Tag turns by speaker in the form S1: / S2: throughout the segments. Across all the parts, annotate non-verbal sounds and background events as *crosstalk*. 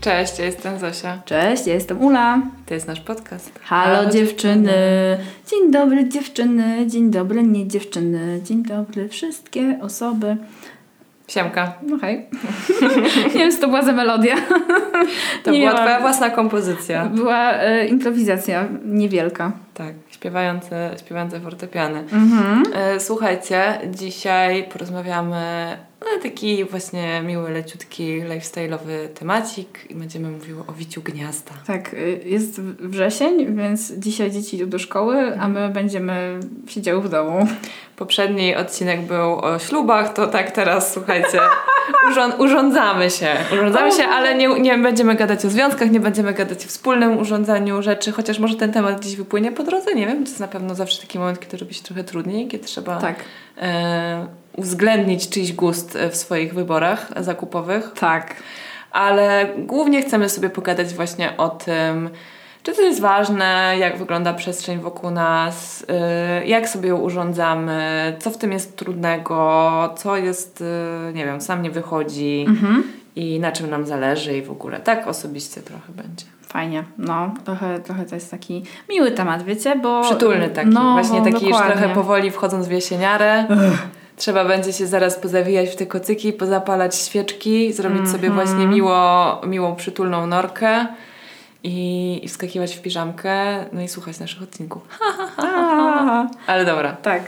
S1: Cześć, ja jestem Zosia.
S2: Cześć, ja jestem Ula.
S1: To jest nasz podcast.
S2: Halo, dziewczyny. Dzień dobry dziewczyny, dzień dobry nie dziewczyny, dzień dobry wszystkie osoby.
S1: Siemka.
S2: No hej. *laughs* nie wiem, co to była za melodia.
S1: To
S2: Nie
S1: była
S2: miałam.
S1: twoja własna kompozycja.
S2: Była e, improwizacja niewielka.
S1: Tak, śpiewające, śpiewające fortepiany.
S2: Mhm.
S1: E, Słuchajcie, dzisiaj porozmawiamy na taki właśnie miły, leciutki, lifestyle'owy temacik i będziemy mówiły o wiciu gniazda.
S2: Tak, y, jest wrzesień, więc dzisiaj dzieci idą do szkoły, a my będziemy siedziały w domu.
S1: Poprzedni odcinek był o ślubach, to tak teraz, słuchajcie, *laughs* urząd, urządzamy się. Urządzamy się, ale nie, nie będziemy gadać o związkach, nie będziemy gadać o wspólnym urządzaniu rzeczy, chociaż może ten temat gdzieś wypłynie po drodze, nie wiem, to jest na pewno zawsze taki moment, kiedy robi się trochę trudniej, kiedy trzeba
S2: Tak,
S1: uwzględnić czyjś gust e, w swoich wyborach zakupowych.
S2: tak.
S1: ale głównie chcemy sobie pogadać właśnie o tym, czy to jest ważne, jak wygląda przestrzeń wokół nas, y, jak sobie ją urządzamy, co w tym jest trudnego, co jest, nie wiem, nam nie wychodzi
S2: Mhm.
S1: i na czym nam zależy i w ogóle. Tak osobiście trochę będzie.
S2: Fajnie, no, trochę, trochę to jest taki miły temat, wiecie, bo...
S1: Przytulny taki,
S2: no,
S1: właśnie
S2: no,
S1: taki już
S2: dokładnie.
S1: trochę powoli wchodząc w jesieniarę. Trzeba będzie się zaraz pozawijać w te kocyki, pozapalać świeczki, zrobić sobie
S2: Mhm.
S1: właśnie miło, miłą, przytulną norkę i, i wskakiwać w piżamkę, no i słuchać naszych odcinków. Ale dobra.
S2: tak,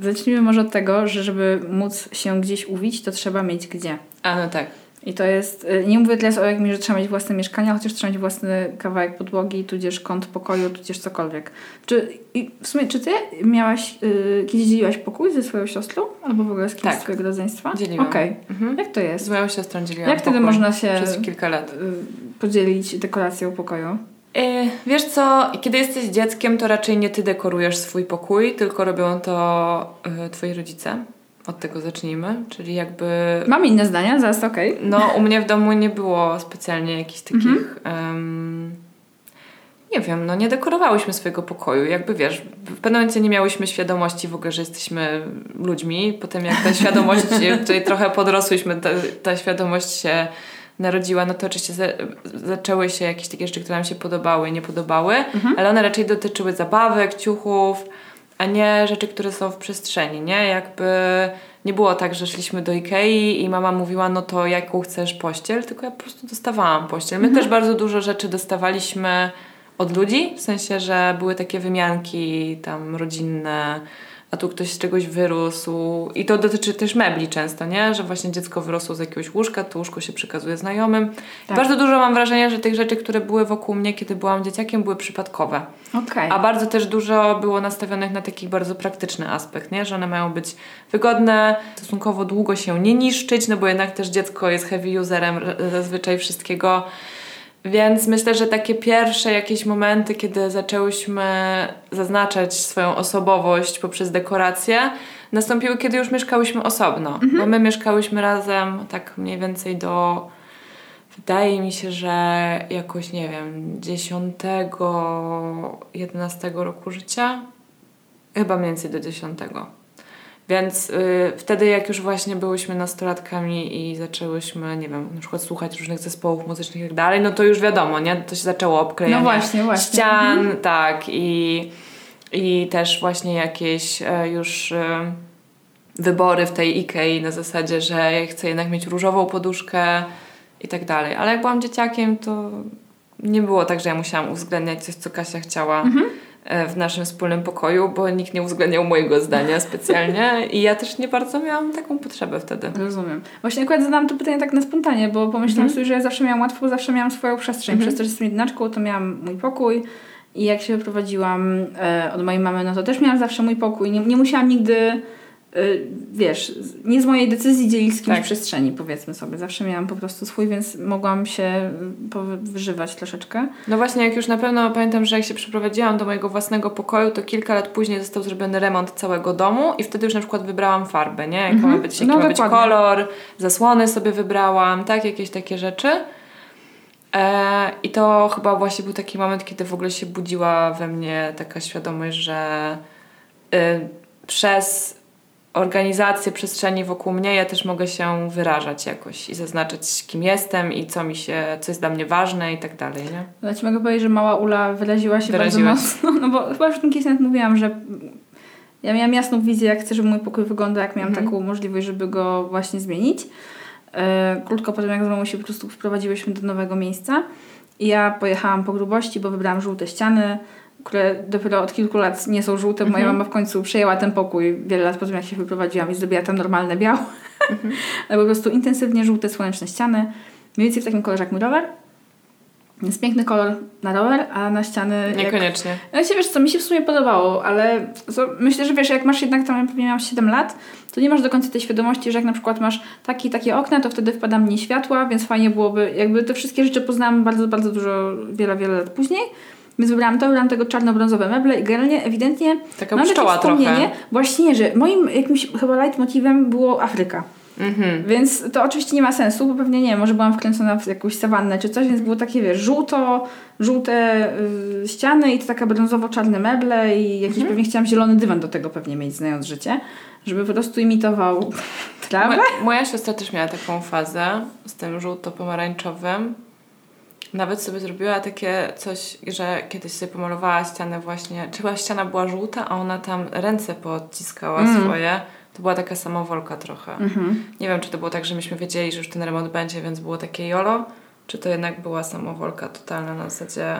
S2: y, zacznijmy może od tego, że żeby móc się gdzieś uwić, to trzeba mieć gdzie.
S1: A no tak.
S2: I to jest, y, nie mówię teraz o jakimś, że trzeba mieć własne mieszkanie, chociaż trzeba mieć własny kawałek podłogi, tudzież kąt pokoju, tudzież cokolwiek. Czy, w sumie, czy ty miałaś, y, kiedyś dzieliłaś pokój ze swoją siostrą? Albo w ogóle z kimś
S1: Tak.
S2: z swojego rodzeństwa?
S1: Dzieliłam.
S2: Okej.
S1: Mhm.
S2: Jak to jest?
S1: Z moją siostrą dzieliłam
S2: Jak wtedy można się
S1: Przez kilka lat.
S2: y, podzielić dekoracją pokoju?
S1: E, Wiesz co, kiedy jesteś dzieckiem, to raczej nie ty dekorujesz swój pokój, tylko robią to twoi rodzice. Od tego zacznijmy. Czyli jakby
S2: Mam inne zdania, zaraz okej.
S1: No, u mnie w domu nie było specjalnie jakichś takich.
S2: Mhm.
S1: em, nie wiem, no nie dekorowałyśmy swojego pokoju. Jakby wiesz, w pewnym momencie nie miałyśmy świadomości w ogóle, że jesteśmy ludźmi. Potem, jak ta świadomość, *laughs* tutaj trochę podrosłyśmy, ta, ta świadomość się narodziła, no to oczywiście za, zaczęły się jakieś takie rzeczy, które nam się podobały, nie podobały,
S2: Mhm.
S1: ale one raczej dotyczyły zabawek, ciuchów, a nie rzeczy, które są w przestrzeni, nie? Jakby nie było tak, że szliśmy do Ikei i mama mówiła, no to jaką chcesz pościel, tylko ja po prostu dostawałam pościel. My też bardzo dużo rzeczy dostawaliśmy od ludzi, w sensie, że były takie wymianki tam rodzinne, a tu ktoś z czegoś wyrósł. I to dotyczy też mebli często, nie? Że właśnie dziecko wyrosło z jakiegoś łóżka, to łóżko się przekazuje znajomym.
S2: Tak.
S1: Bardzo dużo mam wrażenia, że tych rzeczy, które były wokół mnie, kiedy byłam dzieciakiem, były przypadkowe.
S2: Okej.
S1: A bardzo też dużo było nastawionych na taki bardzo praktyczny aspekt, nie? że one mają być wygodne, stosunkowo długo się nie niszczyć, no bo jednak też dziecko jest heavy userem zazwyczaj wszystkiego. Więc myślę, że takie pierwsze jakieś momenty, kiedy zaczęłyśmy zaznaczać swoją osobowość poprzez dekoracje, nastąpiły, kiedy już mieszkałyśmy osobno. Bo my mieszkałyśmy razem tak mniej więcej do Wydaje mi się, że jakoś, nie wiem, 10, 11 roku życia. Chyba mniej więcej do 10. Więc y, wtedy, jak już właśnie byłyśmy nastolatkami i zaczęłyśmy, nie wiem, na przykład słuchać różnych zespołów muzycznych i tak dalej, no to już wiadomo, nie? To się zaczęło obklejanie
S2: No właśnie, właśnie.
S1: ścian, tak, i, i też właśnie jakieś e, już e, wybory w tej Ikei na zasadzie, że ja chcę jednak mieć różową poduszkę i tak dalej. Ale jak byłam dzieciakiem, to nie było tak, że ja musiałam uwzględniać coś, co Kasia chciała e, w naszym wspólnym pokoju, bo nikt nie uwzględniał mojego zdania specjalnie i ja też nie bardzo miałam taką potrzebę wtedy.
S2: Rozumiem. Właśnie akurat zadałam to pytanie tak na spontanie, bo pomyślałam
S1: Mhm.
S2: sobie, że ja zawsze miałam łatwo, zawsze miałam swoją przestrzeń. Przez to, że jestem jednaczką, to miałam mój pokój i jak się wyprowadziłam e, od mojej mamy, no to też miałam zawsze mój pokój. Nie, nie musiałam nigdy wiesz, nie z mojej decyzji dzielić z kimś
S1: Tak.
S2: przestrzeni, powiedzmy sobie. Zawsze miałam po prostu swój, więc mogłam się y, wyżywać troszeczkę.
S1: No właśnie, jak już na pewno pamiętam, że jak się przeprowadziłam do mojego własnego pokoju, to kilka lat później został zrobiony remont całego domu i wtedy już na przykład wybrałam farbę, nie? Jaka ma być, jaki
S2: No
S1: ma być
S2: dokładnie.
S1: kolor, zasłony sobie wybrałam, tak? Jakieś takie rzeczy. E, I to chyba właśnie był taki moment, kiedy w ogóle się budziła we mnie taka świadomość, że y, przez organizację przestrzeni wokół mnie ja też mogę się wyrażać jakoś i zaznaczać kim jestem i co mi się, co jest dla mnie ważne i tak dalej, nie?
S2: Ja ci mogę powiedzieć, że mała Ula wyraziła się
S1: Wyraziła
S2: bardzo mocno, no bo chyba już kiedyś nawet mówiłam, że ja miałam jasną wizję, jak chcę, żeby mój pokój wyglądał, jak miałam
S1: Mhm.
S2: taką możliwość, żeby go właśnie zmienić. E, krótko po tym, jak z mamą się po prostu wprowadziłyśmy do nowego miejsca i ja pojechałam po grubości, bo wybrałam żółte ściany, które dopiero od kilku lat nie są żółte, bo moja
S1: Mhm.
S2: mama w końcu przejęła ten pokój wiele lat po tym, jak się wyprowadziłam i zrobiła tam normalne białe. *laughs* Ale po prostu intensywnie żółte, słoneczne ściany. Mniej więcej w takim kolorze jak mój rower. Jest piękny kolor na rower, a na ściany jak...
S1: Niekoniecznie.
S2: Ja się wiesz co, mi się w sumie podobało, ale myślę, że wiesz, jak masz jednak tam, pewnie miałam 7 lat, to nie masz do końca tej świadomości, że jak na przykład masz takie i takie okna, to wtedy wpada mniej światła, więc fajnie byłoby, jakby te wszystkie rzeczy poznałam bardzo, bardzo dużo, wiele, wiele lat później. Więc wybrałam to, wybrałam tego czarno-brązowe meble i generalnie ewidentnie
S1: Taka
S2: mam takie wspomnienie,
S1: trochę.
S2: właśnie, że moim jakimś chyba leitmotivem było Afryka.
S1: Mhm.
S2: Więc to oczywiście nie ma sensu, bo pewnie nie może byłam wkręcona w jakąś sawannę czy coś, więc było takie, wiesz, żółto, żółte y, ściany i to taka brązowo-czarne meble i jakiś
S1: Mhm.
S2: pewnie chciałam zielony dywan do tego pewnie mieć, znając życie, żeby po prostu imitował *laughs* trawę.
S1: Moja, moja siostra też miała taką fazę z tym żółto-pomarańczowym. Nawet sobie zrobiła takie coś, że kiedyś sobie pomalowała ścianę właśnie, chyba ściana była żółta, a ona tam ręce poodciskała
S2: Mm.
S1: swoje. To była taka samowolka trochę.
S2: Mhm.
S1: Nie wiem, czy to było tak, że myśmy wiedzieli, że już ten remont będzie, więc było takie jolo, czy to jednak była samowolka totalna na zasadzie,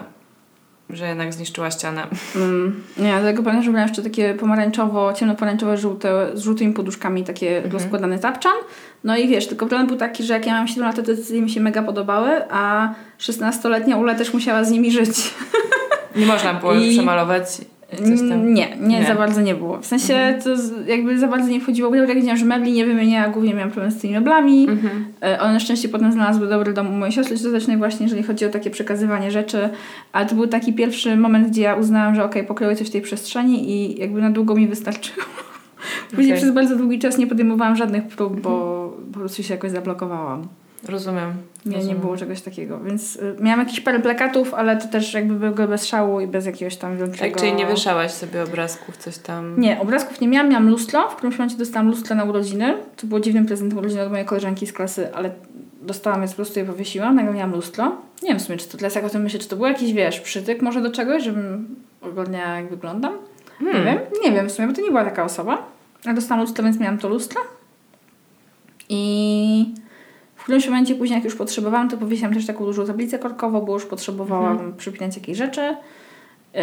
S1: że jednak zniszczyła ścianę.
S2: Mm, nie, dlatego pamiętam, że brałam jeszcze takie pomarańczowo, ciemnoporęczowe, żółte, z żółtymi poduszkami, takie
S1: Mhm.
S2: rozkładany tapczan. No i wiesz, tylko problem był taki, że jak ja miałam 7 lat, to te decyzje mi się mega podobały, a 16-letnia Ula też musiała z nimi żyć.
S1: Nie można było *laughs*
S2: I-
S1: przemalować coś tam.
S2: Nie, nie,
S1: Nie. Mhm.
S2: za bardzo nie było. W sensie to z, jakby za bardzo nie wchodziło grę, jak widziałam, że mebli nie wymieniała, głównie miałam problem z tymi meblami.
S1: Mhm.
S2: E, One na szczęście potem znalazły dobry dom u mojej siostry świątecznej właśnie, jeżeli chodzi o takie przekazywanie rzeczy. Ale to był taki pierwszy moment, gdzie ja uznałam, że okej, pokroję coś w tej przestrzeni i jakby na długo mi wystarczyło. *laughs* Później
S1: Okej.
S2: przez bardzo długi czas nie podejmowałam żadnych prób, bo po prostu się jakoś zablokowałam.
S1: Rozumiem.
S2: Nie, nie było czegoś takiego. Więc y, miałam jakieś parę plakatów, ale to też jakby było bez szału i bez jakiegoś tam wielkiego...
S1: Tak, czyli nie wieszałaś sobie obrazków, coś tam.
S2: Nie, obrazków nie miałam, miałam lustro. W którymś momencie dostałam lustro na urodziny. To było dziwnym prezentem urodziny od mojej koleżanki z klasy, ale dostałam je po prostu je powiesiłam, nagle miałam lustro. Nie wiem w sumie, czy to teraz jak o tym myślę, czy to był jakiś, wiesz, przytyk może do czegoś, żebym ogarniała jak wyglądam. Nie
S1: Hmm.
S2: wiem, nie wiem w sumie, bo to nie była taka osoba. Ale dostałam lustro, więc miałam to lustro. I którymś momencie później, jak już potrzebowałam, to powiesiłam też taką dużą tablicę korkową, bo już potrzebowałam przypinać jakieś rzeczy. Yy,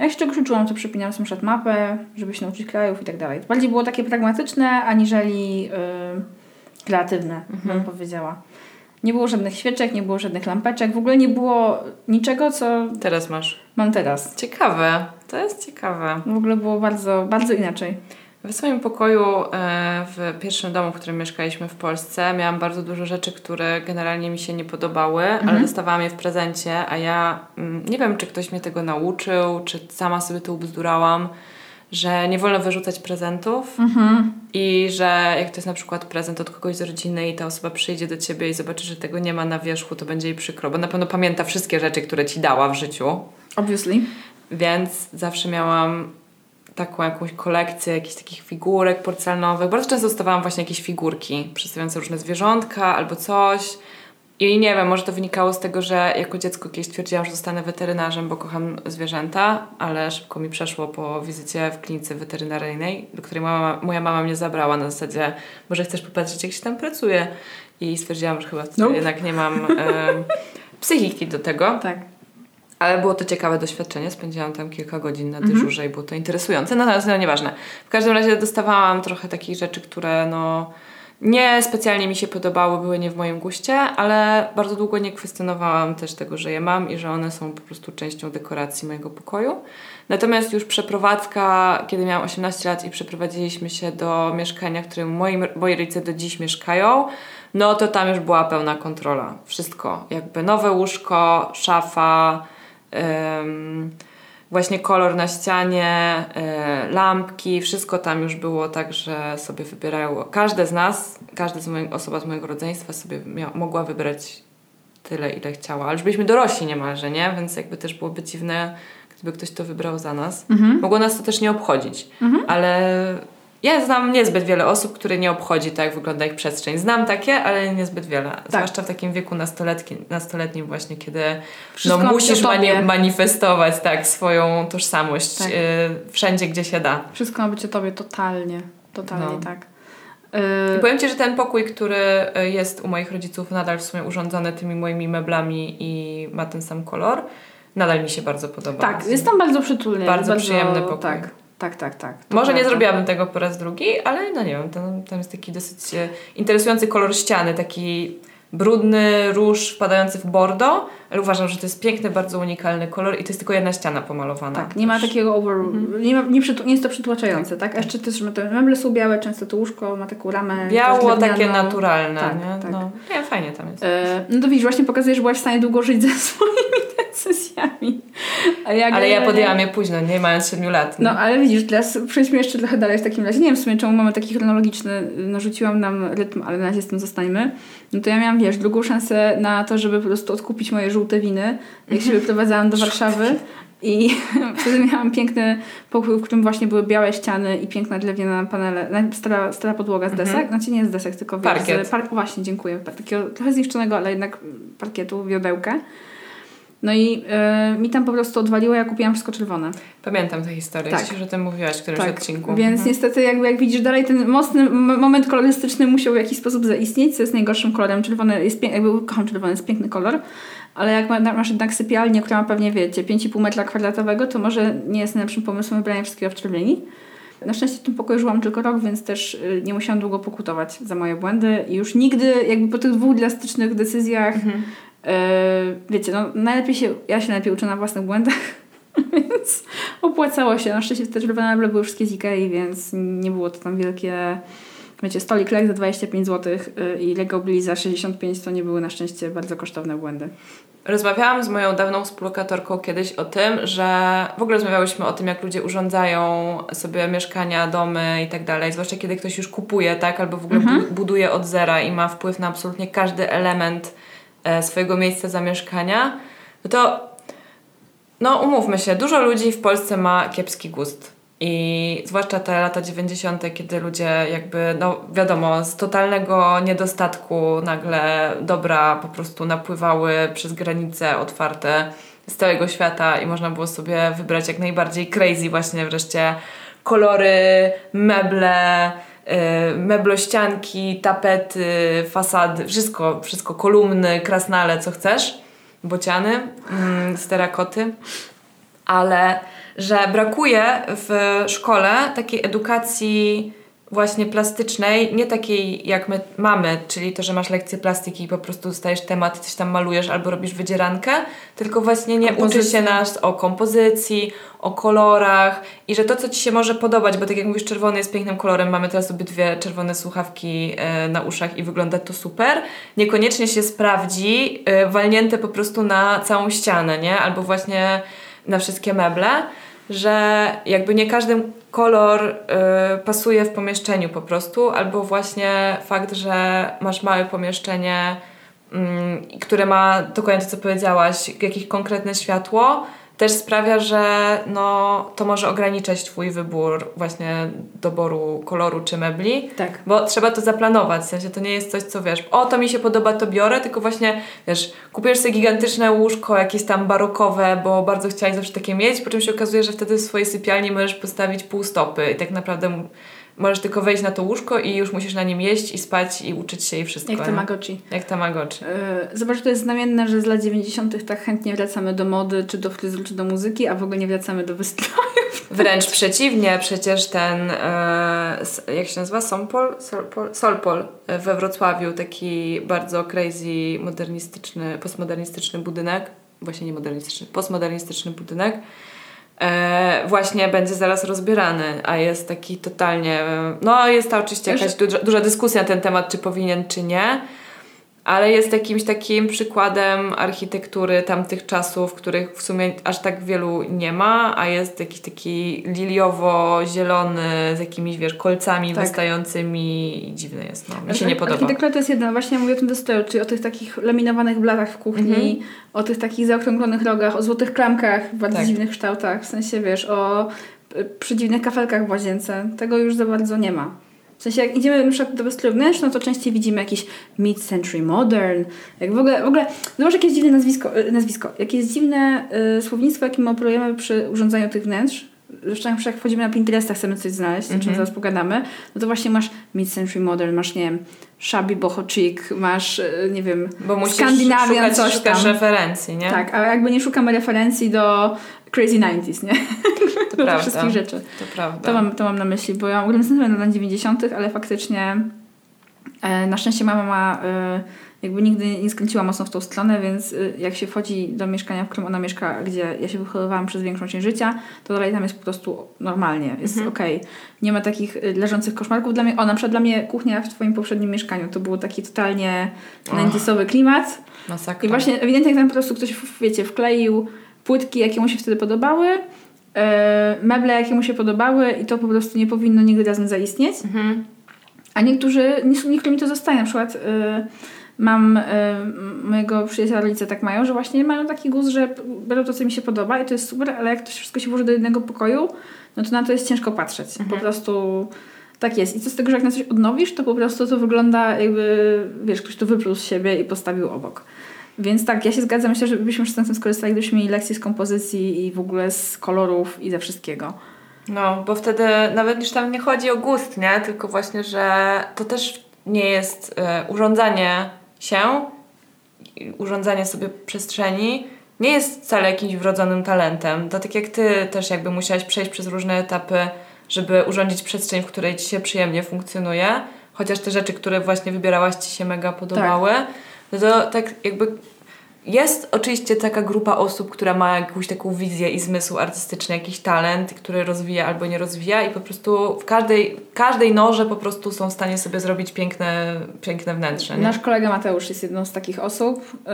S2: jak się czegoś uczyłam, to przypinałam sobie przykład mapę, żeby się nauczyć krajów i tak dalej. Bardziej było takie pragmatyczne, aniżeli yy, kreatywne, bym powiedziała. Nie było żadnych świeczek, nie było żadnych lampeczek, w ogóle nie było niczego, co
S1: Teraz masz.
S2: mam teraz.
S1: Ciekawe. To jest ciekawe.
S2: W ogóle było bardzo, bardzo inaczej.
S1: W swoim pokoju e, w pierwszym domu, w którym mieszkaliśmy w Polsce, miałam bardzo dużo rzeczy, które generalnie mi się nie podobały, ale dostawałam je w prezencie, a ja mm, nie wiem, czy ktoś mnie tego nauczył, czy sama sobie to ubzdurałam, że nie wolno wyrzucać prezentów
S2: Mhm.
S1: i że jak to jest na przykład prezent od kogoś z rodziny i ta osoba przyjdzie do ciebie i zobaczy, że tego nie ma na wierzchu, to będzie jej przykro, bo na pewno pamięta wszystkie rzeczy, które ci dała w życiu.
S2: Obviously.
S1: Więc zawsze miałam taką jakąś kolekcję jakichś takich figurek porcelanowych. Bardzo często dostawałam właśnie jakieś figurki przedstawiające różne zwierzątka albo coś. I nie wiem, może to wynikało z tego, że jako dziecko kiedyś stwierdziłam, że zostanę weterynarzem, bo kocham zwierzęta, ale szybko mi przeszło po wizycie w klinice weterynaryjnej, do której mama, moja mama mnie zabrała na zasadzie, może chcesz popatrzeć, jak się tam pracuje. I stwierdziłam, że chyba
S2: Nope.
S1: jednak nie mam em, psychiki do tego.
S2: Tak.
S1: Ale było to ciekawe doświadczenie. Spędziłam tam kilka godzin na
S2: Mhm.
S1: dyżurze i było to interesujące. No, ale no nieważne. W każdym razie dostawałam trochę takich rzeczy, które no Nie specjalnie mi się podobały, były nie w moim guście, ale bardzo długo nie kwestionowałam też tego, że je mam i że one są po prostu częścią dekoracji mojego pokoju. Natomiast już przeprowadzka, kiedy miałam 18 lat i przeprowadziliśmy się do mieszkania, w którym moi, moi rodzice do dziś mieszkają, no to tam już była pełna kontrola. Wszystko. Jakby nowe łóżko, szafa, właśnie kolor na ścianie, y, lampki, wszystko tam już było tak, że sobie wybierają. Każde z nas, każda z moich, osoba z mojego rodzeństwa sobie mogła wybrać tyle, ile chciała. Ale już byliśmy dorośli niemalże, nie? Więc jakby też byłoby dziwne, gdyby ktoś to wybrał za nas. Mogło nas to też nie obchodzić. Ale ja znam niezbyt wiele osób, które nie obchodzi tak, jak wygląda ich przestrzeń. Znam takie, ale niezbyt wiele. Zwłaszcza w takim wieku nastoletnim, nastoletnim właśnie, kiedy
S2: Wszystko
S1: no, musisz mani- manifestować tak, swoją tożsamość
S2: Tak.
S1: y, wszędzie, gdzie się da.
S2: Wszystko ma być o tobie totalnie. Totalnie
S1: No.
S2: tak.
S1: I
S2: Y,
S1: powiem Ci, że ten pokój, który y, jest u moich rodziców nadal w sumie urządzony tymi moimi meblami i ma ten sam kolor, nadal mi się bardzo podoba.
S2: tak, jest tam bardzo przytulnie.
S1: Bardzo
S2: jest
S1: przyjemny pokój.
S2: Tak, tak, tak. tak. To
S1: Może nie zrobiłabym tego po raz drugi, ale no nie wiem, tam, tam jest taki dosyć e, interesujący kolor ściany, taki brudny róż wpadający w bordo, ale uważam, że to jest piękny, bardzo unikalny kolor i to jest tylko jedna ściana pomalowana.
S2: Tak, nie ma takiego over...
S1: Mhm.
S2: Nie, ma, nie, przytu- nie jest to przytłaczające, tak? A jeszcze też te meble są białe, często to łóżko ma taką ramę...
S1: Biało, takie naturalne,
S2: Tak,
S1: nie?
S2: tak.
S1: No, nie, fajnie tam jest.
S2: E, No to widzisz, właśnie pokazuje, że byłaś w stanie długo żyć ze swoimi decyzjami.
S1: Ale ja podjęłam je późno, nie mając 7 lat.
S2: No ale widzisz, teraz przejdźmy jeszcze trochę dalej w takim razie. Nie wiem w sumie czemu mamy taki chronologiczny, narzuciłam nam rytm, ale na razie z tym zostańmy. No to ja miałam, wiesz, drugą szansę na to, żeby po prostu odkupić moje żółte winy, jak się wyprowadzałam do Warszawy. I *laughs* wtedy miałam piękny pokój, w którym właśnie były białe ściany i piękna drewniana panele, stara, stara podłoga z desek. Znaczy nie z desek, tylko wiesz,
S1: Parkiet.
S2: Z, par, właśnie, dziękuję. Takiego trochę zniszczonego, ale jednak parkietu, wiodełkę. No i y, mi tam po prostu odwaliło, ja kupiłam wszystko czerwone.
S1: Pamiętam tę historię,
S2: Tak.
S1: już o tym mówiłaś w którymś
S2: Tak,
S1: odcinku.
S2: więc
S1: Mhm.
S2: niestety jakby jak widzisz dalej ten mocny moment kolorystyczny musiał w jakiś sposób zaistnieć, co jest najgorszym kolorem. Czerwony jest piękny, jakby kocham czerwony, jest piękny kolor, ale jak ma, masz jednak sypialnię, która ma pewnie wiecie 5,5 metra kwadratowego, to może nie jest najlepszym pomysłem wybranie wszystkiego w czerwieni. Na szczęście w tym pokoju żyłam tylko rok, więc też y, nie musiałam długo pokutować za moje błędy i już nigdy jakby po tych dwóch drastycznych decyzjach
S1: Mhm.
S2: Y, wiecie, no najlepiej się, ja się najlepiej uczę na własnych błędach, *laughs* więc opłacało się. Na szczęście te czerwone meble były wszystkie z Ikei, więc nie było to tam wielkie... Wiecie, stolik Lek za 25 zł y, i Lego Billy za 65 to nie były na szczęście bardzo kosztowne błędy.
S1: Rozmawiałam z moją dawną współlokatorką kiedyś o tym, że w ogóle rozmawiałyśmy o tym, jak ludzie urządzają sobie mieszkania, domy i tak dalej, zwłaszcza kiedy ktoś już kupuje, tak, albo w ogóle bu- buduje od zera i ma wpływ na absolutnie każdy element e, swojego miejsca zamieszkania, no to no umówmy się, dużo ludzi w Polsce ma kiepski gust. I zwłaszcza te lata 90., kiedy ludzie jakby, no wiadomo, z totalnego niedostatku nagle dobra po prostu napływały przez granice otwarte z całego świata i można było sobie wybrać jak najbardziej crazy właśnie wreszcie kolory, meble, meblościanki, tapety, fasady, wszystko, wszystko, kolumny, krasnale, co chcesz, bociany, mm, z terakoty ale że brakuje w szkole takiej edukacji właśnie plastycznej, nie takiej jak my mamy, czyli to, że masz lekcję plastyki i po prostu dostajesz temat i coś tam malujesz albo robisz wydzierankę, tylko właśnie nie uczy się nas o kompozycji, o kolorach i że to, co Ci się może podobać, bo tak jak mówisz, czerwony jest pięknym kolorem, mamy teraz obydwie czerwone słuchawki e, na uszach i wygląda to super, niekoniecznie się sprawdzi e, walnięte po prostu na całą ścianę, nie? Albo właśnie na wszystkie meble, że jakby nie każdy kolor y, pasuje w pomieszczeniu po prostu, albo właśnie fakt, że masz małe pomieszczenie, mm, które ma dokładnie to, co powiedziałaś, jakieś konkretne światło, też sprawia, że no, to może ograniczać Twój wybór właśnie doboru koloru czy mebli.
S2: Tak.
S1: Bo trzeba to zaplanować, w sensie to nie jest coś, co wiesz, o to mi się podoba, to biorę, tylko właśnie, wiesz, kupujesz sobie gigantyczne łóżko, jakieś tam barokowe, bo bardzo chciałeś zawsze takie mieć, po czym się okazuje, że wtedy w swojej sypialni możesz postawić pół stopy i tak naprawdę możesz tylko wejść na to łóżko i już musisz na nim jeść i spać i uczyć się i wszystko.
S2: Jak
S1: nie?
S2: Tamagotchi.
S1: Jak Tamagotchi.
S2: Yy, Zobacz, to jest znamienne, że z lat 90. tak chętnie wracamy do mody, czy do fryzur, czy do muzyki, a w ogóle nie wracamy do wystrojów *laughs*
S1: Wręcz przeciwnie, przecież ten, e, jak się nazywa, Sompol? Solpol? Solpol we Wrocławiu, taki bardzo crazy, modernistyczny, postmodernistyczny budynek, właśnie nie modernistyczny, postmodernistyczny budynek, e, właśnie będzie zaraz rozbierany, a jest taki totalnie, no jest to oczywiście jakaś duża, duża dyskusja na ten temat, czy powinien, czy nie, ale jest jakimś takim przykładem architektury tamtych czasów, których w sumie aż tak wielu nie ma, a jest jakiś taki liliowo-zielony z jakimiś, wiesz, kolcami
S2: Tak.
S1: wystającymi i dziwny jest, no. Mi się nie podoba.
S2: Architektura to jest jedna, właśnie mówię o tym destroju, czyli o tych takich laminowanych blatach w kuchni,
S1: Mhm.
S2: o tych takich zaokrąglonych rogach, o złotych klamkach w bardzo
S1: Tak.
S2: dziwnych kształtach, w sensie wiesz, o y, przedziwnych kafelkach w łazience. Tego już za bardzo nie ma. W sensie jak idziemy na przykład do weselu wnętrz, no to częściej widzimy jakiś mid-century modern. Jak w ogóle, w ogóle zobacz jakie jest dziwne nazwisko, y, nazwisko. Jakie jest dziwne y, słownictwo, jakim operujemy przy urządzaniu tych wnętrz. Zresztą jak wchodzimy na Pinteresta, chcemy coś znaleźć, o czym
S1: Mhm.
S2: zaraz pogadamy, no to właśnie masz mid-century modern, masz, nie wiem, shabby boho chic, masz, y, nie wiem,
S1: Bo
S2: Skandynawia,
S1: szukać,
S2: coś tam.
S1: referencji, nie?
S2: Tak, a jakby nie szukamy referencji do Crazy 90s, nie? *laughs*
S1: to
S2: Do tych
S1: prawda.
S2: wszystkich rzeczy.
S1: To prawda.
S2: To mam, to mam na myśli, bo ja oglądam znałem na lat 90., ale faktycznie e, na szczęście mama ma e, jakby nigdy nie skręciła mocno w tą stronę, więc e, jak się wchodzi do mieszkania, w którym ona mieszka, gdzie ja się wychowywałam przez większą część życia, to dalej tam jest po prostu normalnie, jest
S1: Mhm.
S2: okej. Nie ma takich leżących koszmarków. Dla mnie, o na przykład dla mnie kuchnia w twoim poprzednim mieszkaniu to był taki totalnie. 90sowy klimat.
S1: Masakra.
S2: I właśnie ewidentnie tam po prostu ktoś, wiecie, wkleił płytki, jakie mu się wtedy podobały, meble, jakie mu się podobały i to po prostu nie powinno nigdy razem zaistnieć.
S1: Mhm.
S2: A niektórzy, nie- niektórym to zostaje. Na przykład e, mam e, mojego przyjaciela rodzice tak mają, że właśnie mają taki gust, że biorą to, co mi się podoba i to jest super, ale jak to wszystko się włoży do jednego pokoju, no to na to jest ciężko patrzeć. Po prostu tak jest. I co z tego, że jak na coś odnowisz, to po prostu to wygląda jakby, wiesz, ktoś to wypluł z siebie i postawił obok. Więc tak, ja się zgadzam. Myślę, że byśmy wszyscy na tym skorzystali, gdybyśmy mieli lekcje z kompozycji i w ogóle z kolorów i ze wszystkiego.
S1: No, bo wtedy nawet już tam nie chodzi o gust, nie? Tylko właśnie, że to też nie jest e, urządzanie się, urządzanie sobie przestrzeni, nie jest wcale jakimś wrodzonym talentem. To tak jak ty też jakby musiałaś przejść przez różne etapy, żeby urządzić przestrzeń, w której ci się przyjemnie funkcjonuje, chociaż te rzeczy, które właśnie wybierałaś ci się mega podobały, no to tak jakby jest oczywiście taka grupa osób, która ma jakąś taką wizję i zmysł artystyczny, jakiś talent, który rozwija albo nie rozwija i po prostu w każdej, każdej norze po prostu są w stanie sobie zrobić piękne, piękne wnętrze. Nie?
S2: Nasz kolega Mateusz jest jedną z takich osób. Yy,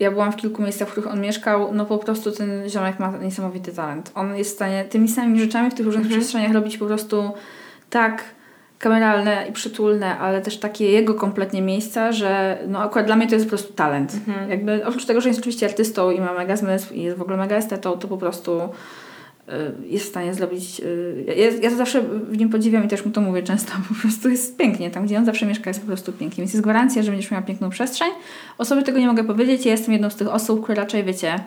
S2: Ja byłam w kilku miejscach, w których on mieszkał. No po prostu ten ziomek ma niesamowity talent. On jest w stanie tymi samymi rzeczami w tych różnych
S1: Mhm.
S2: przestrzeniach robić po prostu tak kameralne i przytulne, ale też takie jego kompletnie miejsca, że no akurat dla mnie to jest po prostu talent.
S1: Mhm.
S2: Jakby oprócz tego, że jest oczywiście artystą i ma mega zmysł i jest w ogóle mega estetą, to po prostu y, jest w stanie zrobić... y, Ja, ja to zawsze w nim podziwiam i też mu to mówię często, *laughs* po prostu jest pięknie. Tam, gdzie on zawsze mieszka, jest po prostu pięknie. Więc jest gwarancja, że będziesz miała piękną przestrzeń. O sobie tego nie mogę powiedzieć. Ja jestem jedną z tych osób, które raczej, wiecie...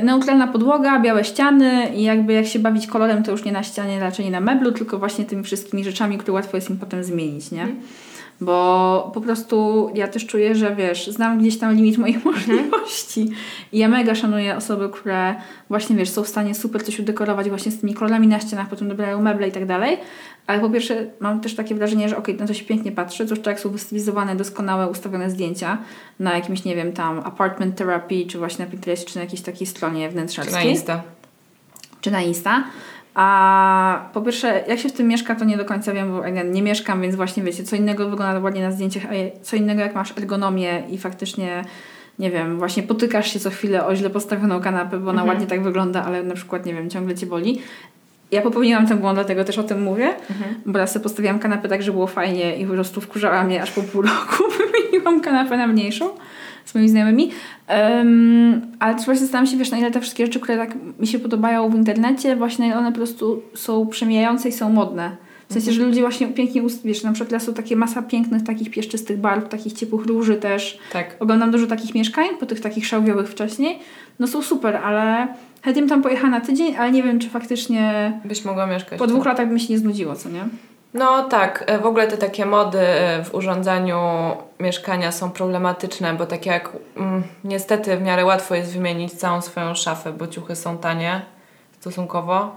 S2: y, Neutralna podłoga, białe ściany i jakby jak się bawić kolorem, to już nie na ścianie, raczej nie na meblu, tylko właśnie tymi wszystkimi rzeczami, które łatwo jest im potem zmienić, nie? Bo po prostu ja też czuję, że wiesz, znam gdzieś tam limit moich możliwości. I ja mega szanuję osoby, które właśnie wiesz, są w stanie super coś udekorować właśnie z tymi kolorami na ścianach, potem dobierają meble i tak dalej. Ale po pierwsze mam też takie wrażenie, że okej, na to się pięknie patrzy, zwłaszcza jak są wystylizowane, doskonałe, ustawione zdjęcia na jakimś, nie wiem, tam apartment therapy, czy właśnie na Pinterest, czy na jakiejś takiej stronie
S1: Czy
S2: wnętrzarskiej
S1: na Insta.
S2: czy na Insta. A po pierwsze, jak się w tym mieszka, to nie do końca wiem, bo nie mieszkam, więc właśnie wiecie, co innego wygląda ładnie na zdjęciach, a co innego jak masz ergonomię i faktycznie, nie wiem, właśnie potykasz się co chwilę o źle postawioną kanapę, bo ona
S1: Mhm.
S2: ładnie tak wygląda, ale na przykład, nie wiem, ciągle cię boli. Ja popełniłam ten błąd, dlatego też o tym mówię,
S1: Mhm.
S2: bo raz sobie postawiłam kanapę tak, że było fajnie i po prostu wkurzała mnie aż po pół roku. *laughs* Wymieniłam kanapę na mniejszą z moimi znajomymi. Um, ale też właśnie zastanawiam się, wiesz, na ile te wszystkie rzeczy, które tak mi się podobają w internecie, właśnie na ile one po prostu są przemijające i są modne. W sensie, że ludzie właśnie pięknie, wiesz, na przykład są takie masa pięknych, takich pieszczystych barw, takich ciepłych róży też.
S1: Tak.
S2: Oglądam dużo takich mieszkań, po tych takich szałwiowych wcześniej. No są super, ale chętnie bym tam pojechała na tydzień, ale nie wiem, czy faktycznie
S1: Byś mogła mieszkać.
S2: po dwóch latach by mi się nie znudziło, co nie?
S1: No tak, e, w ogóle te takie mody e, w urządzaniu mieszkania są problematyczne, bo tak jak mm, niestety w miarę łatwo jest wymienić całą swoją szafę, bo ciuchy są tanie stosunkowo,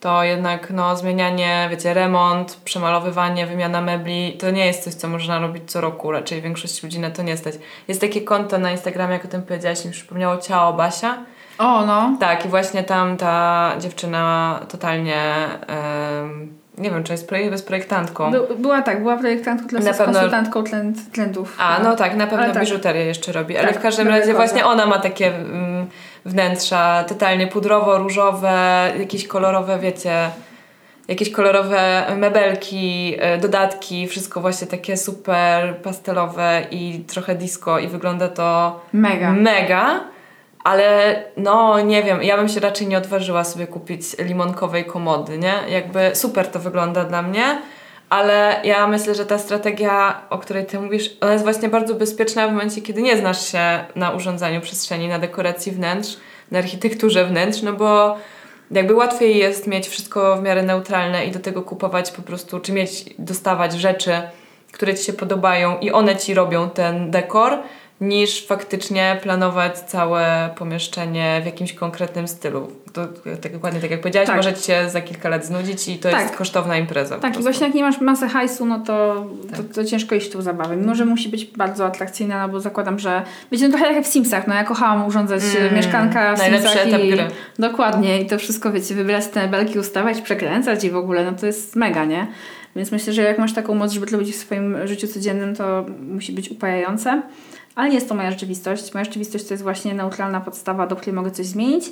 S1: to jednak no, zmienianie, wiecie, remont, przemalowywanie, wymiana mebli, to nie jest coś, co można robić co roku, raczej większość ludzi na to nie stać. Jest takie konto na Instagramie, jak o tym powiedziałaś, mi przypomniało Ciało Basia.
S2: O, no.
S1: Tak, i właśnie tam ta dziewczyna totalnie, nie wiem, czy jest, projekt, jest projektantką.
S2: By, była tak, była projektantką, teraz jest pewno... konsultantką.
S1: A, no tak, na pewno tak. biżuterię jeszcze robi, ale tak, w każdym razie właśnie ona ma takie... Mm, wnętrza totalnie pudrowo-różowe, jakieś kolorowe, wiecie, jakieś kolorowe mebelki, e, dodatki, wszystko właśnie takie super pastelowe i trochę disco i wygląda to
S2: mega.
S1: Mega. Ale no nie wiem, ja bym się raczej nie odważyła sobie kupić limonkowej komody, nie? Jakby super to wygląda dla mnie, ale ja myślę, że ta strategia, o której ty mówisz, ona jest właśnie bardzo bezpieczna w momencie, kiedy nie znasz się na urządzaniu przestrzeni, na dekoracji wnętrz, na architekturze wnętrz, no bo jakby łatwiej jest mieć wszystko w miarę neutralne i do tego kupować po prostu, czy mieć, dostawać rzeczy, które ci się podobają i one ci robią ten dekor, niż faktycznie planować całe pomieszczenie w jakimś konkretnym stylu. To tak dokładnie tak jak powiedziałaś, tak. może za kilka lat znudzić i to tak. jest kosztowna impreza.
S2: Tak, i właśnie jak nie masz masy hajsu, no to, tak. to, to, ciężko iść tu zabawę. Mimo, że musi być bardzo atrakcyjna, no bo zakładam, że będzie no trochę jak w Simsach, no ja kochałam urządzać mm, mieszkanka w
S1: najlepszy
S2: Simsach
S1: etap
S2: i,
S1: gry.
S2: Dokładnie i to wszystko, wiecie, wybierać te belki, ustawiać, przekręcać i w ogóle, no to jest mega, nie? Więc myślę, że jak masz taką moc, żeby to robić w swoim życiu codziennym, to musi być upajające. Ale nie jest to moja rzeczywistość. Moja rzeczywistość to jest właśnie neutralna podstawa, do której mogę coś zmienić.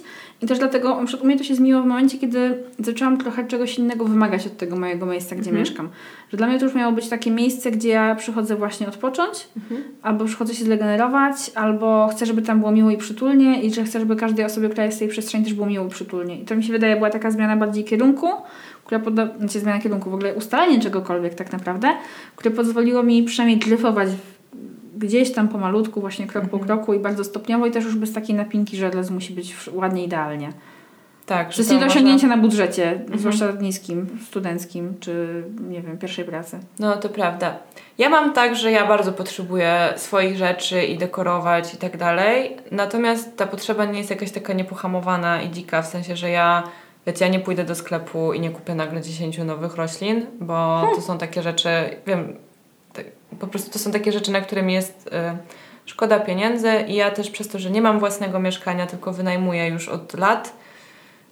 S2: I też dlatego, u mnie to się zmieniło w momencie, kiedy zaczęłam trochę czegoś innego wymagać od tego mojego miejsca, gdzie mhm. mieszkam. Że dla mnie to już miało być takie miejsce, gdzie ja przychodzę właśnie odpocząć, mhm. albo przychodzę się zregenerować, albo chcę, żeby tam było miło i przytulnie i że chcę, żeby każdej osobie, która jest w tej przestrzeni też było miło i przytulnie. I to mi się wydaje była taka zmiana bardziej kierunku, która poda... znaczy zmiana kierunku, w ogóle ustalenie czegokolwiek tak naprawdę, które pozwoliło mi przynajmniej dryfować gdzieś tam pomalutku, właśnie krok po mhm. kroku i bardzo stopniowo i też już bez takiej napinki, że les musi być ładnie, idealnie.
S1: Tak.
S2: To jest nie do osiągnięcia można... na budżecie, mhm. zwłaszcza niskim, studenckim, czy nie wiem, pierwszej pracy.
S1: No to prawda. Ja mam tak, że ja bardzo potrzebuję swoich rzeczy i dekorować i tak dalej, natomiast ta potrzeba nie jest jakaś taka niepohamowana i dzika, w sensie, że ja Wiecie, ja nie pójdę do sklepu i nie kupię nagle 10 nowych roślin, bo hmm. to są takie rzeczy, wiem, po prostu to są takie rzeczy, na które mi jest y, szkoda pieniędzy i ja też przez to, że nie mam własnego mieszkania, tylko wynajmuję już od lat,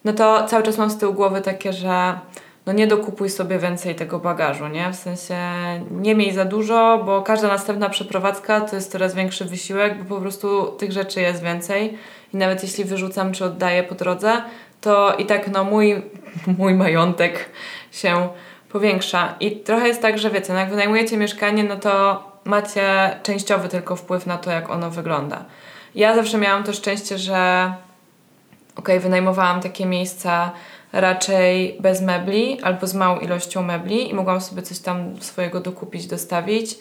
S1: no to cały czas mam z tyłu głowy takie, że no nie dokupuj sobie więcej tego bagażu, nie? W sensie nie miej za dużo, bo każda następna przeprowadzka to jest coraz większy wysiłek, bo po prostu tych rzeczy jest więcej i nawet jeśli wyrzucam czy oddaję po drodze, to i tak no mój, *laughs* mój majątek się powiększa. I trochę jest tak, że wiecie, no jak wynajmujecie mieszkanie, no to macie częściowy tylko wpływ na to, jak ono wygląda. Ja zawsze miałam to szczęście, że ok, wynajmowałam takie miejsca raczej bez mebli albo z małą ilością mebli i mogłam sobie coś tam swojego dokupić, dostawić.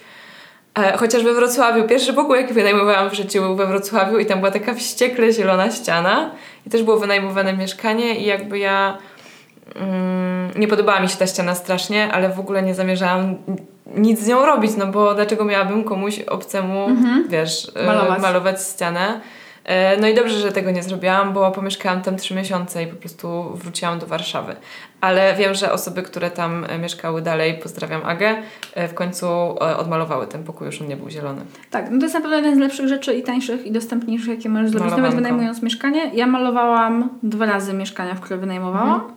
S1: E, chociaż we Wrocławiu, pierwszy pokój jaki wynajmowałam w życiu był we Wrocławiu i tam była taka wściekle zielona ściana i też było wynajmowane mieszkanie i jakby ja nie podobała mi się ta ściana strasznie, ale w ogóle nie zamierzałam nic z nią robić, no bo dlaczego miałabym komuś obcemu, mhm. wiesz, e, malować. malować ścianę. E, no i dobrze, że tego nie zrobiłam, bo pomieszkałam tam trzy miesiące i po prostu wróciłam do Warszawy. Ale wiem, że osoby, które tam e, mieszkały dalej, pozdrawiam Agę, w końcu odmalowały ten pokój, już on nie był zielony.
S2: Tak, no to jest na pewno jeden z lepszych rzeczy i tańszych i dostępniejszych, jakie możesz zrobić, Malowanko. nawet wynajmując mieszkanie. Ja malowałam dwa razy mieszkania, w które wynajmowałam. Mhm.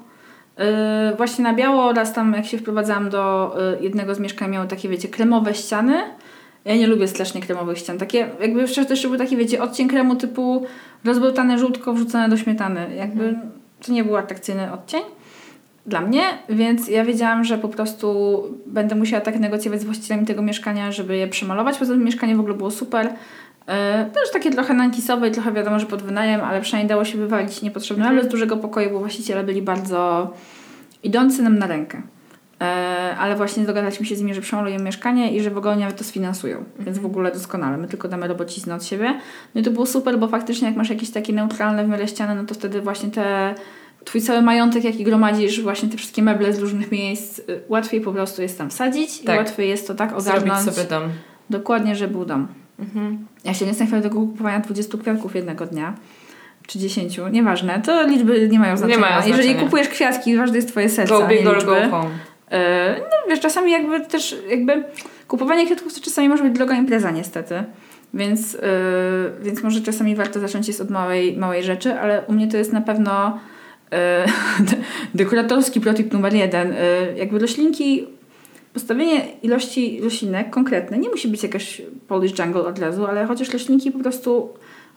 S2: Yy, właśnie na biało oraz tam jak się wprowadzałam do yy, jednego z mieszkań miało takie wiecie kremowe ściany. Ja nie lubię strasznie kremowych ścian. Takie jakby jeszcze też był taki wiecie odcień kremu typu rozbełtane żółtko wrzucone do śmietany. Jakby mhm. to nie był atrakcyjny odcień dla mnie, więc ja wiedziałam, że po prostu będę musiała tak negocjować z właścicielami tego mieszkania, żeby je przemalować. Poza tym mieszkanie w ogóle było super. E, też takie trochę nankisowe i trochę wiadomo, że pod wynajem, ale przynajmniej dało się wywalić niepotrzebne mhm. z dużego pokoju, bo właściciele byli bardzo idący nam na rękę. E, ale właśnie dogadaliśmy się z nimi, że przemalują mieszkanie i że w ogóle nawet to sfinansują. Mhm. Więc w ogóle doskonale. My tylko damy robociznę od siebie. No i to było super, bo faktycznie jak masz jakieś takie neutralne w miarę ściany, no to wtedy właśnie te twój cały majątek, jaki gromadzisz, właśnie te wszystkie meble z różnych miejsc, y, łatwiej po prostu jest tam wsadzić tak. i łatwiej jest to tak ogarnąć.
S1: Zrobić sobie dom.
S2: Dokładnie, że był dom. Mhm. Ja się nie chwilę tego kupowania 20 kwiatków jednego dnia. czy 10, nieważne, to liczby nie mają znaczenia.
S1: Nie mają
S2: Jeżeli
S1: znaczenia.
S2: kupujesz kwiatki, ważne jest twoje serce,
S1: Go big or go home.
S2: No wiesz, czasami jakby też jakby kupowanie kwiatków to czasami może być droga impreza niestety. Więc, yy, więc może czasami warto zacząć jest od małej, małej rzeczy, ale u mnie to jest na pewno yy, *laughs* dekoratorski protip numer jeden. Yy, jakby roślinki, postawienie ilości roślinek konkretne, nie musi być jakaś Polish jungle od razu, ale chociaż roślinki po prostu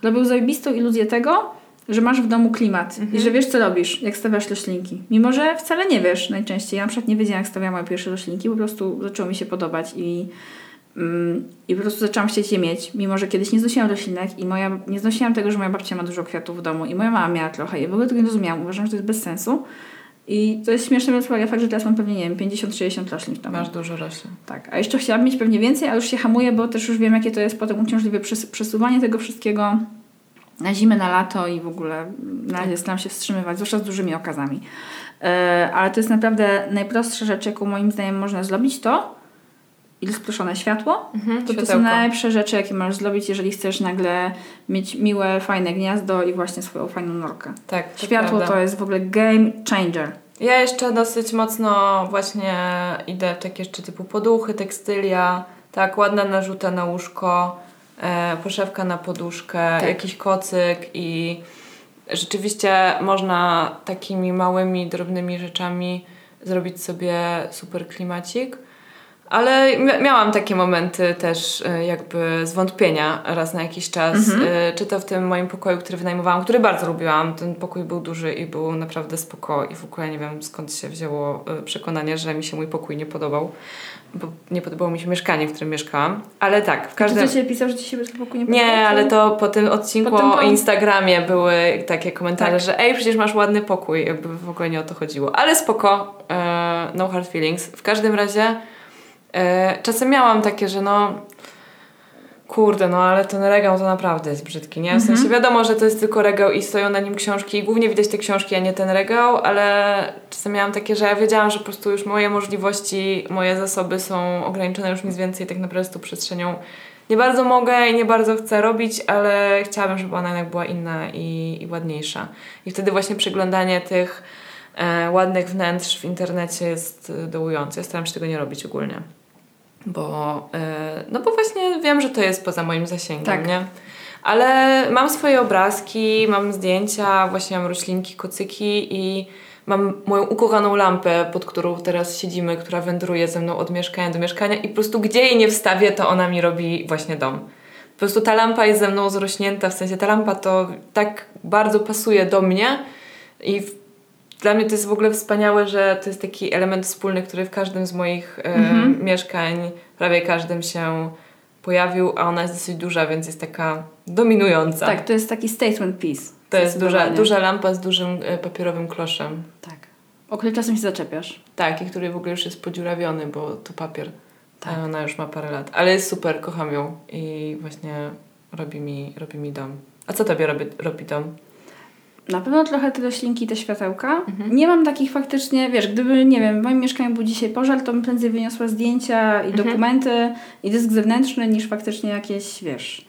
S2: robią zajebistą iluzję tego, że masz w domu klimat i że wiesz, co robisz, jak stawiasz roślinki. Mimo, że wcale nie wiesz najczęściej. Ja na przykład nie wiedziałam, jak stawiałam moje pierwsze roślinki, po prostu zaczęło mi się podobać i, mm, i po prostu zaczęłam chcieć je mieć. Mimo, że kiedyś nie znosiłam roślinek i moja, nie znosiłam tego, że moja babcia ma dużo kwiatów w domu i moja mama miała trochę i w ogóle tego nie rozumiałam. Uważam, że to jest bez sensu. I to jest śmieszne, biorąc pod uwagę fakt, że teraz mam pewnie, nie wiem, 50-60 roślin w domu.
S1: Masz dużo roślin.
S2: Tak, a jeszcze chciałabym mieć pewnie więcej, ale już się hamuję, bo też już wiem, jakie to jest potem uciążliwe przes- przesuwanie tego wszystkiego na zimę, na lato i w ogóle na razie staram się wstrzymywać, zwłaszcza z dużymi okazami. E, ale to jest naprawdę najprostsza rzecz, jaką moim zdaniem można zrobić, to rozproszone światło.
S1: Mhm,
S2: To, to są najlepsze rzeczy, jakie możesz zrobić, jeżeli chcesz nagle mieć miłe, fajne gniazdo i właśnie swoją fajną norkę.
S1: Tak, to
S2: Światło
S1: prawda.
S2: to jest w ogóle game changer.
S1: Ja jeszcze dosyć mocno właśnie idę w takie jeszcze typu poduchy, tekstylia, tak, ładna narzuta na łóżko, e, poszewka na poduszkę,
S2: Tak.
S1: jakiś kocyk i rzeczywiście można takimi małymi, drobnymi rzeczami zrobić sobie super klimacik. Ale mia- miałam takie momenty też e, jakby zwątpienia raz na jakiś czas. E, Czy to w tym moim pokoju, który wynajmowałam, który bardzo lubiłam. Ten pokój był duży i był naprawdę spoko i w ogóle nie wiem skąd się wzięło e, przekonanie, że mi się mój pokój nie podobał. Bo nie podobało mi się mieszkanie, w którym mieszkałam. Ale tak, w każdym...
S2: Każdy... Czy cię pisał, że ci się pokój nie
S1: Nie,
S2: podoba?
S1: ale to po tym odcinku
S2: Po tym
S1: o Instagramie były takie komentarze,
S2: Tak.
S1: że ej, przecież masz ładny pokój, jakby w ogóle nie o to chodziło. Ale spoko, no hard feelings. W każdym razie czasem miałam takie, że no kurde, no ale ten regał to naprawdę jest brzydki, nie? W
S2: Mhm.
S1: sensie wiadomo, że to jest tylko regał i stoją na nim książki i głównie widać te książki, a nie ten regał, ale czasem miałam takie, że ja wiedziałam, że po prostu już moje możliwości, moje zasoby są ograniczone, już nic więcej tak naprawdę z tą przestrzenią nie bardzo mogę i nie bardzo chcę robić, ale chciałabym, żeby ona jednak była inna i, i ładniejsza. I wtedy właśnie przeglądanie tych e, ładnych wnętrz w internecie jest e, dołujące. Ja staram się tego nie robić ogólnie. Bo, e, no bo właśnie wiem, że to jest poza moim zasięgiem,
S2: Tak.
S1: nie? Ale mam swoje obrazki, mam zdjęcia, właśnie mam roślinki, kocyki i mam moją ukochaną lampę, pod którą teraz siedzimy, która wędruje ze mną od mieszkania do mieszkania i po prostu gdzie jej nie wstawię, to ona mi robi właśnie dom. Po prostu ta lampa jest ze mną zrośnięta, w sensie ta lampa to tak bardzo pasuje do mnie i w, dla mnie to jest w ogóle wspaniałe, że to jest taki element wspólny, który w każdym z moich e,
S2: Mhm.
S1: mieszkań, prawie każdym się pojawił, a ona jest dosyć duża, więc jest taka dominująca.
S2: Tak, to jest taki statement piece.
S1: To jest duża, duża lampa z dużym e, papierowym kloszem.
S2: Tak. O który czasem się zaczepiasz.
S1: Tak, i który w ogóle już jest podziurawiony, bo to papier.
S2: Tak.
S1: A ona już ma parę lat. Ale jest super, kocham ją i właśnie robi mi, robi mi dom. A co tobie robi, robi dom?
S2: Na pewno trochę te roślinki, te światełka.
S1: Mhm.
S2: Nie mam takich faktycznie, wiesz, gdyby, nie wiem, w moim mieszkaniu był dzisiaj pożar, to bym prędzej wyniosła zdjęcia i
S1: Mhm.
S2: dokumenty i dysk zewnętrzny niż faktycznie jakieś, wiesz,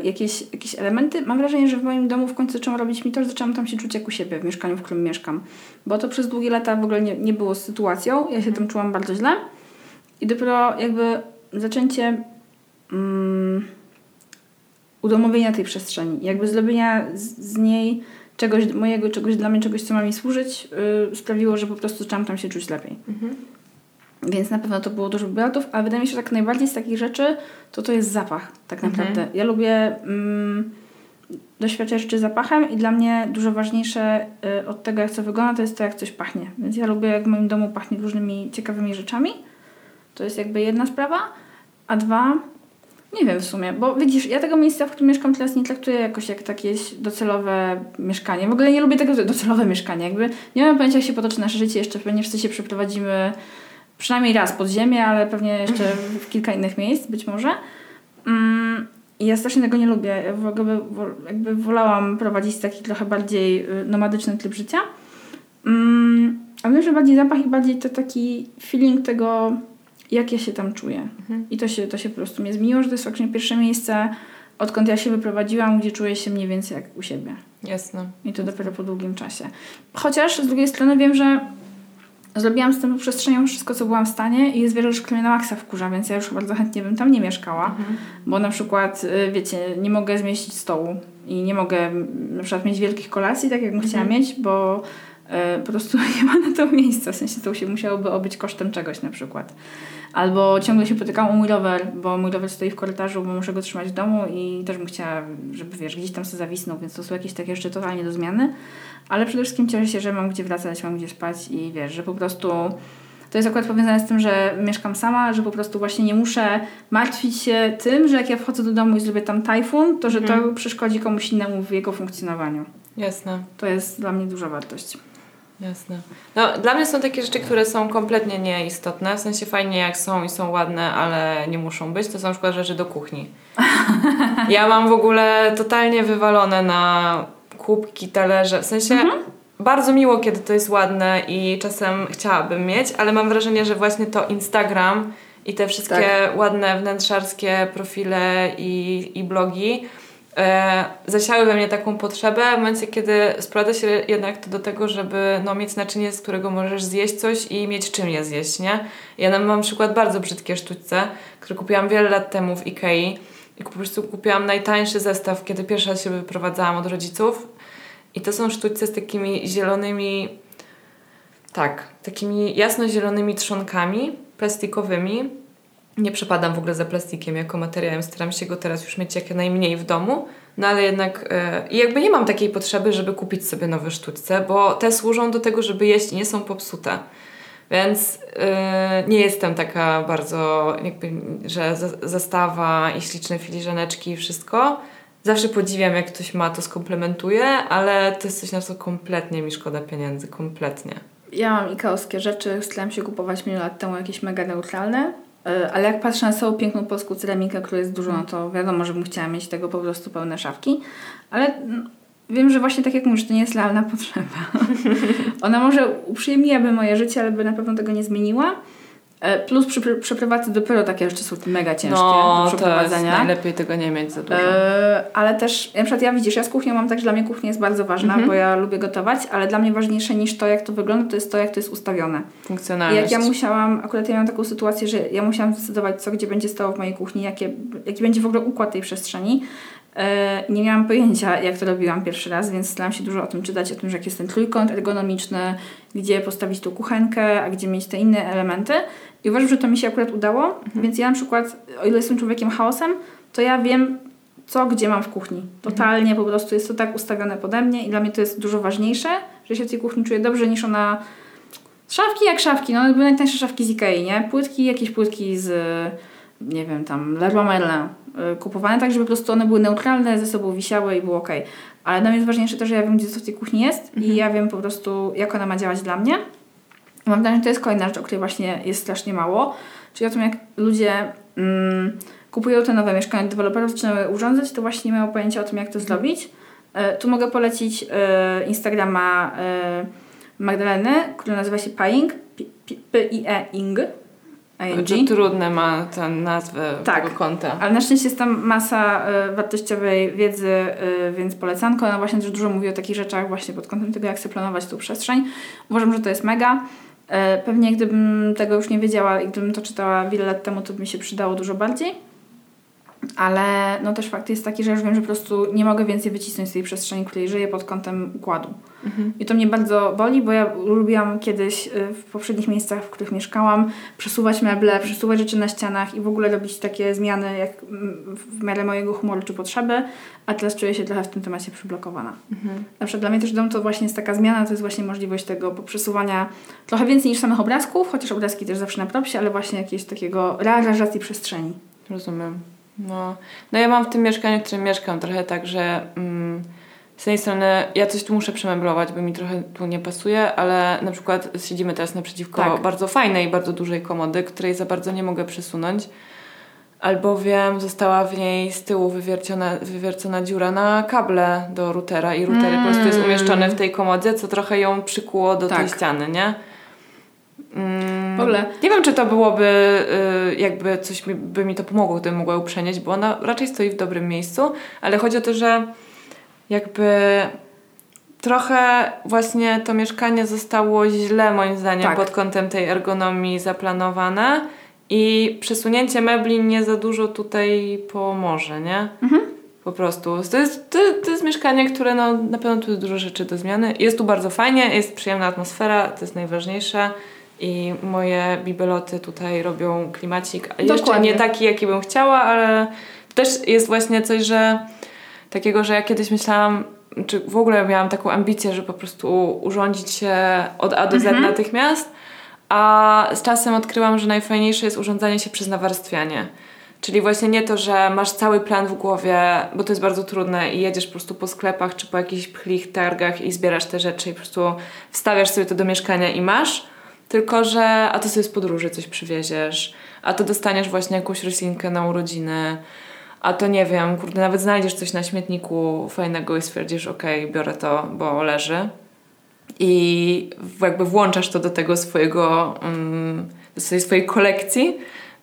S2: y, jakieś, jakieś elementy. Mam wrażenie, że w moim domu w końcu zaczęłam robić mi to, że zaczęłam tam się czuć jak u siebie w mieszkaniu, w którym mieszkam. Bo to przez długie lata w ogóle nie, nie było sytuacją. Ja się
S1: Mhm.
S2: tam czułam bardzo źle. I dopiero jakby zaczęcie mm, udomowienia tej przestrzeni, jakby zrobienia z, z niej czegoś mojego, czegoś dla mnie, czegoś, co ma mi służyć, yy, sprawiło, że po prostu zaczęłam tam się czuć lepiej.
S1: Mhm.
S2: Więc na pewno to było dużo wywiadów, ale wydaje mi się, że tak najbardziej z takich rzeczy, to to jest zapach, tak
S1: Mhm.
S2: naprawdę. Ja lubię mm, doświadczać rzeczy zapachem i dla mnie dużo ważniejsze y, od tego, jak co wygląda, to jest to, jak coś pachnie. Więc ja lubię, jak w moim domu pachnie różnymi ciekawymi rzeczami. To jest jakby jedna sprawa. A dwa, nie wiem w sumie, bo widzisz, ja tego miejsca, w którym mieszkam teraz nie traktuję jakoś jak jakieś docelowe mieszkanie. W ogóle nie lubię tego docelowe mieszkanie. Jakby nie mam pojęcia, jak się potoczy nasze życie. Jeszcze pewnie wszyscy się przeprowadzimy przynajmniej raz pod ziemię, ale pewnie jeszcze w kilka innych miejsc, być może. Mm, I ja strasznie tego nie lubię. Ja w ogóle jakby wolałam prowadzić taki trochę bardziej y, nomadyczny tryb życia. Mm, a wiem, że bardziej zapach i bardziej to taki feeling tego, jak ja się tam czuję.
S1: Mhm.
S2: I to się, to się po prostu mnie zmieniło, że to jest faktycznie pierwsze miejsce, odkąd ja się wyprowadziłam, gdzie czuję się mniej więcej jak u siebie.
S1: Jasne.
S2: I to dopiero po długim czasie. Chociaż z drugiej strony wiem, że zrobiłam z tą przestrzenią wszystko, co byłam w stanie i jest wiele rzeczy, które mnie na maksa wkurza, więc ja już bardzo chętnie bym tam nie mieszkała,
S1: Mhm.
S2: bo na przykład, y, wiecie, nie mogę zmieścić stołu i nie mogę na przykład mieć wielkich kolacji, tak jak bym chciała
S1: Mhm.
S2: mieć, bo po prostu *laughs* nie ma na to miejsca, w sensie to się musiałoby obyć kosztem czegoś na przykład. Albo ciągle się potykam o mój rower, bo mój rower stoi w korytarzu, bo muszę go trzymać w domu i też bym chciała, żeby wiesz, gdzieś tam sobie zawisnął, więc to są jakieś takie jeszcze totalnie do zmiany. Ale przede wszystkim cieszę się, że mam gdzie wracać, mam gdzie spać i wiesz, że po prostu to jest akurat powiązane z tym, że mieszkam sama, że po prostu właśnie nie muszę martwić się tym, że jak ja wchodzę do domu i zrobię tam tajfun, to że to przeszkodzi komuś innemu w jego funkcjonowaniu.
S1: Jasne.
S2: To jest dla mnie duża wartość.
S1: Jasne. No, dla mnie są takie rzeczy, które są kompletnie nieistotne. W sensie fajnie jak są i są ładne, ale nie muszą być. To są na przykład rzeczy do kuchni. *laughs* Ja mam w ogóle totalnie wywalone na kubki, talerze. W sensie bardzo miło, kiedy to jest ładne i czasem chciałabym mieć, ale mam wrażenie, że właśnie to Instagram i te wszystkie ładne wnętrzarskie profile i, i blogi e, zasiały we mnie taką potrzebę w momencie, kiedy sprowadza się jednak to do tego, żeby no, mieć naczynie, z którego możesz zjeść coś i mieć czym je zjeść, nie? Ja mam przykład bardzo brzydkie sztućce, które kupiłam wiele lat temu w Ikei i po prostu kupiłam najtańszy zestaw, kiedy pierwszy raz się wyprowadzałam od rodziców i to są sztućce z takimi zielonymi tak, takimi jasno-zielonymi trzonkami plastikowymi. Nie przepadam w ogóle za plastikiem jako materiałem, staram się go teraz już mieć jak najmniej w domu, no ale jednak e, i jakby nie mam takiej potrzeby, żeby kupić sobie nowe sztućce, bo te służą do tego, żeby jeść i nie są popsute. Więc e, nie jestem taka bardzo, jakby, że zastawa i śliczne filiżaneczki i wszystko. Zawsze podziwiam, jak ktoś ma, to skomplementuje, ale to jest coś, na co kompletnie mi szkoda pieniędzy, kompletnie.
S2: Ja mam ikaoskie rzeczy, starałam się kupować milion lat temu jakieś mega neutralne, ale jak patrzę na całą piękną polską ceramikę, która jest dużo, no to wiadomo, że bym chciała mieć tego po prostu pełne szafki, ale mm, wiem, że właśnie tak jak mówisz, to nie jest realna *laughs* potrzeba. Ona może uprzyjemniłaby moje życie, ale by na pewno tego nie zmieniła. E, Plus przy przeprowadzce dopiero takie rzeczy są mega ciężkie do
S1: No, to jest
S2: przeprowadzenia.
S1: najlepiej tego nie mieć za dużo.
S2: E, ale też, na przykład ja widzisz, ja z kuchnią mam tak, że dla mnie kuchnia jest bardzo ważna,
S1: Mhm.
S2: bo ja lubię gotować, ale dla mnie ważniejsze niż to, jak to wygląda, to jest to, jak to jest ustawione. I
S1: Funkcjonalność.
S2: jak ja musiałam, akurat ja miałam taką sytuację, że ja musiałam zdecydować, co gdzie będzie stało w mojej kuchni, jakie, jaki będzie w ogóle układ tej przestrzeni. E, nie miałam pojęcia, jak to robiłam pierwszy raz, więc starałam się dużo o tym czytać, o tym, że jak jest ten trójkąt ergonomiczny, gdzie postawić tą kuchenkę, a gdzie mieć te inne elementy. I uważam, że to mi się akurat udało, więc ja na przykład, o ile jestem człowiekiem chaosem, to ja wiem, co gdzie mam w kuchni. Totalnie po prostu jest to tak ustawione pode mnie i dla mnie to jest dużo ważniejsze, że się w tej kuchni czuję dobrze niż ona... Szafki jak szafki, no były najtańsze szafki z Ikei, nie? Płytki, jakieś płytki z, nie wiem, tam Leroy Merlin y, kupowane tak, żeby po prostu one były neutralne, ze sobą wisiały i było ok. Ale dla mnie jest ważniejsze to, że ja wiem, gdzie co w tej kuchni jest i ja wiem po prostu, jak ona ma działać dla mnie. Mam wrażenie, że to jest kolejna rzecz, o której właśnie jest strasznie mało. Czyli o tym, jak ludzie mm, kupują te nowe mieszkania, deweloperów zaczynają urządzać, to właśnie nie mają pojęcia o tym, jak to zrobić. E, tu mogę polecić e, Instagrama e, Magdaleny, który nazywa się Paying, P- P- P-I-E-Ing. ING.
S1: To trudne ma tę nazwę
S2: Tak.
S1: tego konta.
S2: Ale na szczęście jest tam masa e, wartościowej wiedzy, e, więc polecanko. Ona właśnie też dużo mówi o takich rzeczach właśnie pod kątem tego, jak sobie planować tą przestrzeń. Uważam, że to jest mega. E, pewnie gdybym tego już nie wiedziała i gdybym to czytała wiele lat temu, to by mi się przydało dużo bardziej. Ale no też fakt jest taki, że już wiem, że po prostu nie mogę więcej wycisnąć z tej przestrzeni, w której żyję pod kątem układu. I to mnie bardzo boli, bo ja lubiłam kiedyś y, w poprzednich miejscach, w których mieszkałam, przesuwać meble, przesuwać rzeczy na ścianach i w ogóle robić takie zmiany jak w miarę mojego humoru czy potrzeby, a teraz czuję się trochę w tym temacie przyblokowana. Na przykład dla mnie też dom to właśnie jest taka zmiana, to jest właśnie możliwość tego poprzesuwania trochę więcej niż samych obrazków, chociaż obrazki też zawsze na propsie, ale właśnie jakiegoś takiego realizacji przestrzeni.
S1: Rozumiem. No. no ja mam w tym mieszkaniu, w którym mieszkam trochę tak, że mm, z jednej strony ja coś tu muszę przemeblować, bo mi trochę tu nie pasuje, ale na przykład siedzimy teraz naprzeciwko
S2: Tak.
S1: bardzo fajnej, bardzo dużej komody, której za bardzo nie mogę przesunąć, albowiem została w niej z tyłu wywierciona, wywiercona dziura na kable do routera i router po prostu jest umieszczony w tej komodzie, co trochę ją przykuło do tej
S2: Tak.
S1: ściany, nie? Mm,
S2: W ogóle.
S1: Nie wiem, czy to byłoby y, jakby coś mi, by mi to pomogło, gdybym mogła ją przenieść, bo ona raczej stoi w dobrym miejscu, ale chodzi o to, że jakby trochę właśnie to mieszkanie zostało źle moim zdaniem
S2: Tak.
S1: pod kątem tej ergonomii zaplanowane i przesunięcie mebli nie za dużo tutaj pomoże, nie? Po prostu. To jest, to, to jest mieszkanie, które no, na pewno tu jest dużo rzeczy do zmiany. Jest tu bardzo fajnie, jest przyjemna atmosfera, to jest najważniejsze. I moje bibeloty tutaj robią klimacik. A Jeszcze
S2: Dokładnie.
S1: nie taki, jaki bym chciała, ale też jest właśnie coś, że takiego, że ja kiedyś myślałam, czy w ogóle miałam taką ambicję, że po prostu urządzić się od A do Z
S2: Mhm.
S1: natychmiast, a z czasem odkryłam, że najfajniejsze jest urządzanie się przez nawarstwianie. Czyli właśnie nie to, że masz cały plan w głowie, bo to jest bardzo trudne i jedziesz po prostu po sklepach czy po jakichś pchlich targach i zbierasz te rzeczy i po prostu wstawiasz sobie to do mieszkania i masz, tylko że a to sobie z podróży coś przywieziesz, a to dostaniesz właśnie jakąś roślinkę na urodziny, a to nie wiem, kurde, nawet znajdziesz coś na śmietniku fajnego i stwierdzisz, okej, biorę to, bo leży. I jakby włączasz to do tego swojego, mm, do swojej, kolekcji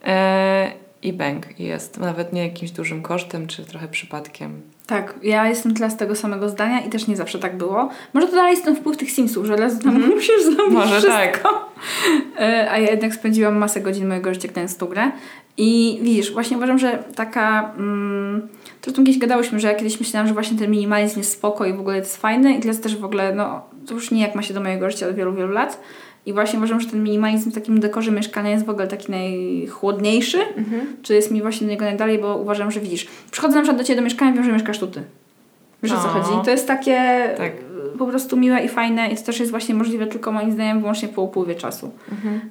S1: e, i bang, jest. Nawet nie jakimś dużym kosztem, czy trochę przypadkiem.
S2: Tak, ja jestem tyle z tego samego zdania i też nie zawsze tak było. Może to dalej jest ten wpływ tych Simsów, że raz tam *laughs* musisz zrobić.
S1: Może
S2: wszystko. E, A ja jednak spędziłam masę godzin mojego życia grając w tą grę. I widzisz, właśnie uważam, że taka... Mm, zresztą kiedyś gadałyśmy, że ja kiedyś myślałam, że właśnie ten minimalizm jest spoko i w ogóle to jest fajny i teraz też w ogóle, no, to już nie jak ma się do mojego życia od wielu, wielu lat. I właśnie uważam, że ten minimalizm w takim dekorze mieszkania jest w ogóle taki najchłodniejszy, czy jest mi właśnie do niego najdalej, bo uważam, że widzisz, przychodzę na przykład do Ciebie do mieszkania i wiem, że mieszkasz tu Ty. Wiesz o co chodzi? To jest takie
S1: Tak.
S2: po prostu miłe i fajne i to też jest właśnie możliwe tylko moim zdaniem wyłącznie po upływie czasu.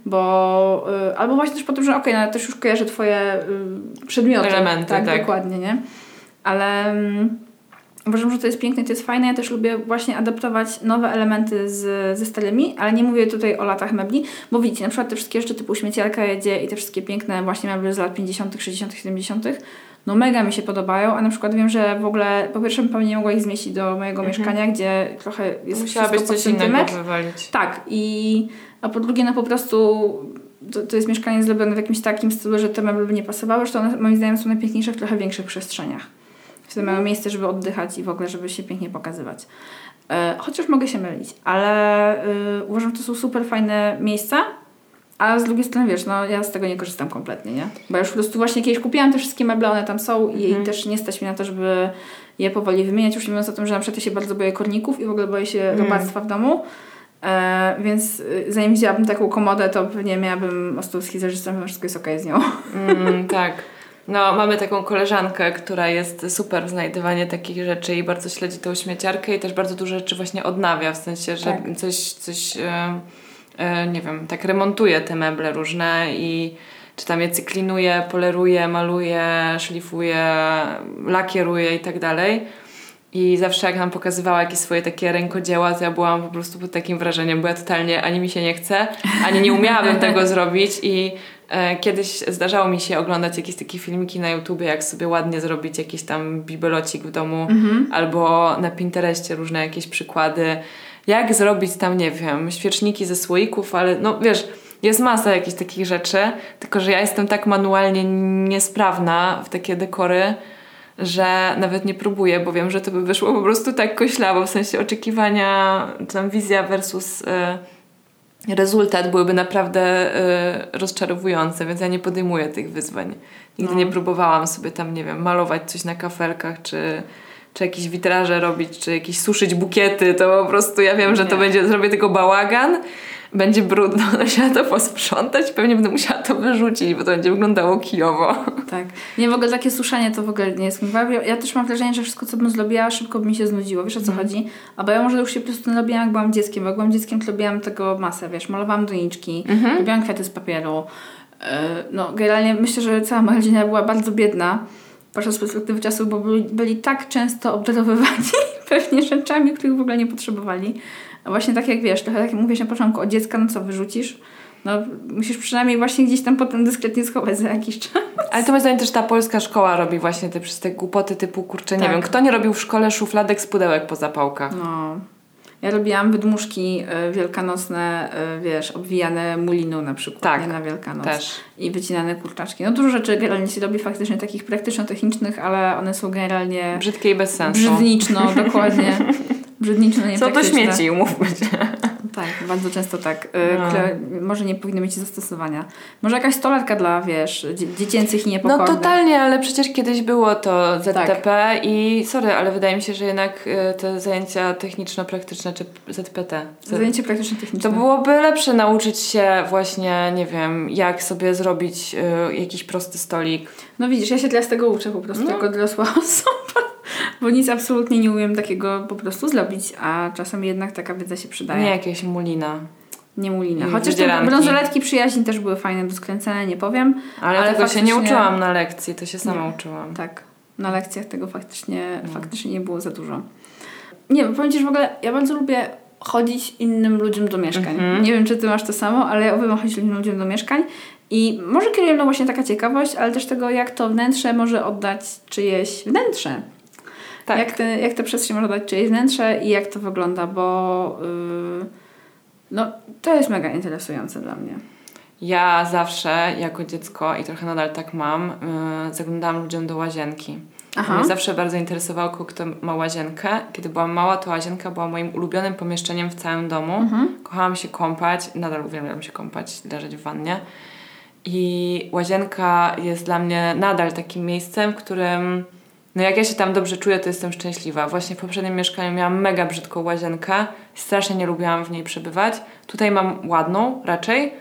S2: Bo y, albo właśnie też po tym, że okej, no ja też już kojarzę Twoje y, przedmioty.
S1: Elementy,
S2: tak,
S1: tak.
S2: dokładnie, nie? Ale mm, uważam, że to jest piękne i to jest fajne. Ja też lubię właśnie adaptować nowe elementy z, ze starymi, ale nie mówię tutaj o latach mebli, bo widzicie, na przykład te wszystkie rzeczy typu śmieciarka jedzie i te wszystkie piękne właśnie meble z lat 50., 60., 70., no mega mi się podobają, a na przykład wiem, że w ogóle po pierwsze bym nie mogła ich zmieścić do mojego mieszkania, gdzie trochę jest
S1: Musiałabyś coś innego wywalić.
S2: Tak, i a po drugie, no po prostu to, to jest mieszkanie zrobione w jakimś takim stylu, że te meble by nie pasowały, że to one moim zdaniem są najpiękniejsze w trochę większych przestrzeniach. Wtedy mają miejsce, żeby oddychać i w ogóle, żeby się pięknie pokazywać. E, chociaż mogę się mylić, ale y, uważam, że to są super fajne miejsca, a z drugiej strony, wiesz, no ja z tego nie korzystam kompletnie, nie? Bo ja już po prostu właśnie kiedyś kupiłam te wszystkie meble, one tam są i
S1: Mhm.
S2: też nie stać mi na to, żeby je powoli wymieniać, już nie mówiąc o tym, że na przykład ja się bardzo boję korników i w ogóle boję się
S1: Mm.
S2: robactwa w domu. E, więc y, zanim wzięłabym taką komodę, to pewnie miałabym ostulski zarzystą, że wszystko jest okej z nią.
S1: Mm, tak. *laughs* No, mamy taką koleżankę, która jest super w znajdywaniu takich rzeczy i bardzo śledzi tą śmieciarkę i też bardzo dużo rzeczy właśnie odnawia, w sensie, że
S2: Tak.
S1: coś, coś e, e, nie wiem, tak remontuje te meble różne i czy tam je cyklinuje, poleruje, maluje, szlifuje, lakieruje i tak dalej. I zawsze jak nam pokazywała jakieś swoje takie rękodzieła, to ja byłam po prostu pod takim wrażeniem, bo ja totalnie ani mi się nie chce, ani nie umiałabym *laughs* tego zrobić i kiedyś zdarzało mi się oglądać jakieś takie filmiki na YouTubie, jak sobie ładnie zrobić jakiś tam bibelocik w domu albo na Pinterestie różne jakieś przykłady, jak zrobić tam, nie wiem, świeczniki ze słoików, ale no wiesz, jest masa jakichś takich rzeczy, tylko że ja jestem tak manualnie niesprawna w takie dekory, że nawet nie próbuję, bo wiem, że to by wyszło po prostu tak koślawo, w sensie oczekiwania, czy tam wizja versus y, rezultat byłyby naprawdę y, rozczarowujące, więc ja nie podejmuję tych wyzwań. Nigdy
S2: No.
S1: nie próbowałam sobie tam, nie wiem, malować coś na kafelkach, czy, czy jakieś witraże robić, czy jakieś suszyć bukiety, to po prostu ja wiem, że to będzie, zrobię tylko bałagan, będzie brudno, będę *laughs* musiała to posprzątać, pewnie będę musiała to wyrzucić, bo to będzie wyglądało kijowo.
S2: Tak. Nie, w ogóle takie suszenie to w ogóle nie jest mój. Ja- Ja też mam wrażenie, że wszystko, co bym zrobiła, szybko by mi się znudziło. Wiesz o co chodzi? Albo ja może już się po prostu robiłam, jak byłam dzieckiem. Bo jak byłam dzieckiem, to robiłam tego masę, wiesz, malowałam doniczki, robiłam kwiaty z papieru. Yy, No, generalnie myślę, że cała moja rodzina była bardzo biedna, patrząc z perspektywy czasu, bo byli, byli tak często obdarowywani *laughs* pewnie rzeczami, których w ogóle nie potrzebowali. A właśnie tak jak wiesz, trochę tak jak mówisz na początku, od dziecka, no co, wyrzucisz? No, musisz przynajmniej właśnie gdzieś tam potem dyskretnie schować za jakiś czas.
S1: Ale to moim zdaniem też ta polska szkoła robi właśnie te przez te głupoty typu, kurczę, nie
S2: Tak.
S1: wiem, kto nie robił w szkole szufladek z pudełek po zapałkach?
S2: No. Ja robiłam wydmuszki y, wielkanocne, y, wiesz, obwijane mulinu na przykład,
S1: Tak,
S2: nie na Wielkanoc.
S1: Też.
S2: I wycinane kurczaczki. No dużo rzeczy generalnie się robi faktycznie takich praktyczno-technicznych, ale one są generalnie
S1: Brzydkie i bez sensu.
S2: brzydniczno, dokładnie. *laughs* Brzydniczno, nie
S1: Co do śmieci, umówmy się.
S2: Tak, bardzo często tak, y,
S1: No.
S2: które może nie powinny mieć zastosowania. Może jakaś stolarka dla, wiesz, dzie- dziecięcych i
S1: No
S2: niepokornych.
S1: totalnie, ale przecież kiedyś było to ZTP i sorry, ale wydaje mi się, że jednak y, te zajęcia techniczno-praktyczne czy ZPT. Z-
S2: Zajęcie praktyczno-techniczne.
S1: To byłoby lepsze nauczyć się właśnie, nie wiem, jak sobie zrobić y, jakiś prosty stolik.
S2: No widzisz, ja się teraz tego uczę po prostu
S1: No.
S2: jako dorosła osoba, bo nic absolutnie nie umiem takiego po prostu zrobić, a czasem jednak taka wiedza się przydaje.
S1: Nie jakieś mulina.
S2: Nie mulina. Chociaż te brązoletki przyjaźni też były fajne do skręcenia, nie powiem.
S1: Ale,
S2: Ale
S1: tego się nie
S2: faktycznie-
S1: uczyłam na lekcji, to się sama
S2: Nie.
S1: uczyłam.
S2: Tak, na lekcjach tego faktycznie,
S1: No.
S2: faktycznie nie było za dużo. Nie wiem, powiem Ci, że w ogóle ja bardzo lubię chodzić innym ludziom do mieszkań.
S1: Mhm.
S2: Nie wiem, czy Ty masz to samo, ale ja uwielbiam chodzić innym ludziom do mieszkań i może kieruje mną właśnie taka ciekawość, ale też tego, jak to wnętrze może oddać czyjeś wnętrze.
S1: Tak.
S2: Jak, te, jak przestrzeń może dać czyjeś wnętrze i jak to wygląda, bo yy, no, to jest mega interesujące dla mnie.
S1: Ja zawsze jako dziecko i trochę nadal tak mam, y, zaglądałam ludziom do łazienki.
S2: Aha.
S1: Mnie zawsze bardzo interesowało, kto ma łazienkę. Kiedy byłam mała, to łazienka była moim ulubionym pomieszczeniem w całym domu.
S2: Mhm.
S1: Kochałam się kąpać, nadal uwielbiam się kąpać, leżeć w wannie. I łazienka jest dla mnie nadal takim miejscem, w którym, no jak ja się tam dobrze czuję, to jestem szczęśliwa. Właśnie w poprzednim mieszkaniu miałam mega brzydką łazienkę, strasznie nie lubiłam w niej przebywać. Tutaj mam ładną raczej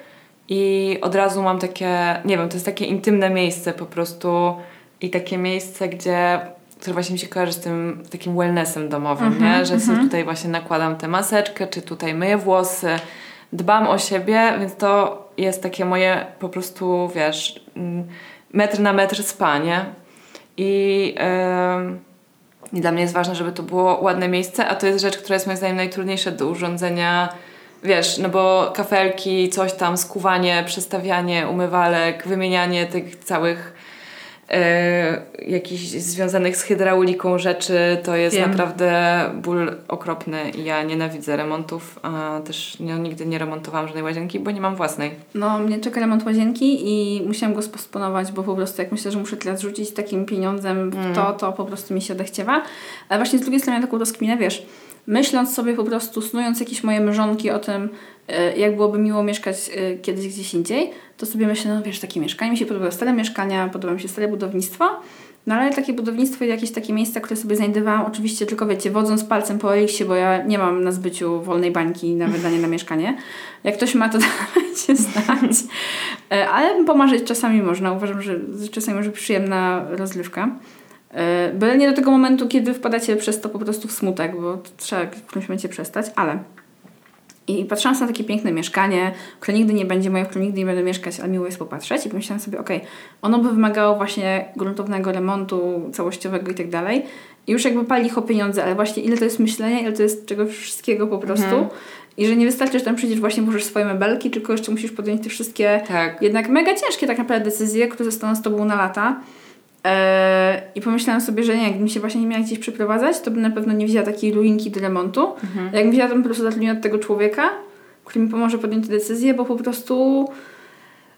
S1: i od razu mam takie, nie wiem, to jest takie intymne miejsce po prostu i takie miejsce, gdzie które właśnie mi się kojarzy z tym takim wellnessem domowym,
S2: Mhm,
S1: nie? Że sobie tutaj właśnie nakładam tę maseczkę, czy tutaj myję włosy, dbam o siebie, więc to jest takie moje po prostu, wiesz, mm, metr na metr spanie. I, ym, I dla mnie jest ważne, żeby to było ładne miejsce, a to jest rzecz, która jest moim zdaniem najtrudniejsza do urządzenia. Wiesz, no bo kafelki, coś tam, skuwanie, przestawianie umywalek, wymienianie tych całych e, jakichś związanych z hydrauliką rzeczy, to jest
S2: Wiem.
S1: naprawdę ból okropny ja nienawidzę remontów, a też nie, nigdy nie remontowałam żadnej łazienki, bo nie mam własnej.
S2: No, mnie czeka remont łazienki i musiałam go spostponować, bo po prostu jak myślę, że muszę teraz rzucić takim pieniądzem w to, to po prostu mi się odechciewa. Ale właśnie z drugiej strony taką rozkminę, wiesz, myśląc sobie po prostu, snując jakieś moje mrzonki o tym, e, jak byłoby miło mieszkać e, kiedyś gdzieś indziej, to sobie myślę, no wiesz, takie mieszkanie, mi się podobają stare mieszkania, podoba mi się stare budownictwo, no ale takie budownictwo i jakieś takie miejsca, które sobie znajdowałam, oczywiście tylko wiecie, wodząc palcem po eliksie, bo ja nie mam na zbyciu wolnej bańki na wydanie na mieszkanie. Jak ktoś ma, to *laughs* dajcie znać. E, Ale pomarzyć czasami można. Uważam, że czasami może przyjemna rozrywka. Byle nie do tego momentu, kiedy wpadacie przez to po prostu w smutek, bo trzeba w którymś momencie przestać, ale i patrzyłam sobie na takie piękne mieszkanie, które nigdy nie będzie moje, w którym nigdy nie będę mieszkać, ale miło jest popatrzeć. I pomyślałam sobie, okej, ono by wymagało właśnie gruntownego remontu całościowego i tak dalej. I już jakby pali o pieniądze, ale właśnie ile to jest myślenia, ile to jest czego wszystkiego po prostu.
S1: Mhm.
S2: I że nie wystarczy, że tam przyjdziesz właśnie, włożysz swoje mebelki, tylko jeszcze musisz podjąć te wszystkie
S1: Tak.
S2: jednak mega ciężkie tak naprawdę decyzje, które zostaną z tobą na lata. Eee, I pomyślałam sobie, że nie, jakbym się właśnie nie miała gdzieś przeprowadzać, to bym na pewno nie wzięła takiej ruinki do remontu.
S1: Mhm.
S2: Jakbym wzięła, to bym po prostu zatrudniła od tego człowieka, który mi pomoże podjąć te decyzje, bo po prostu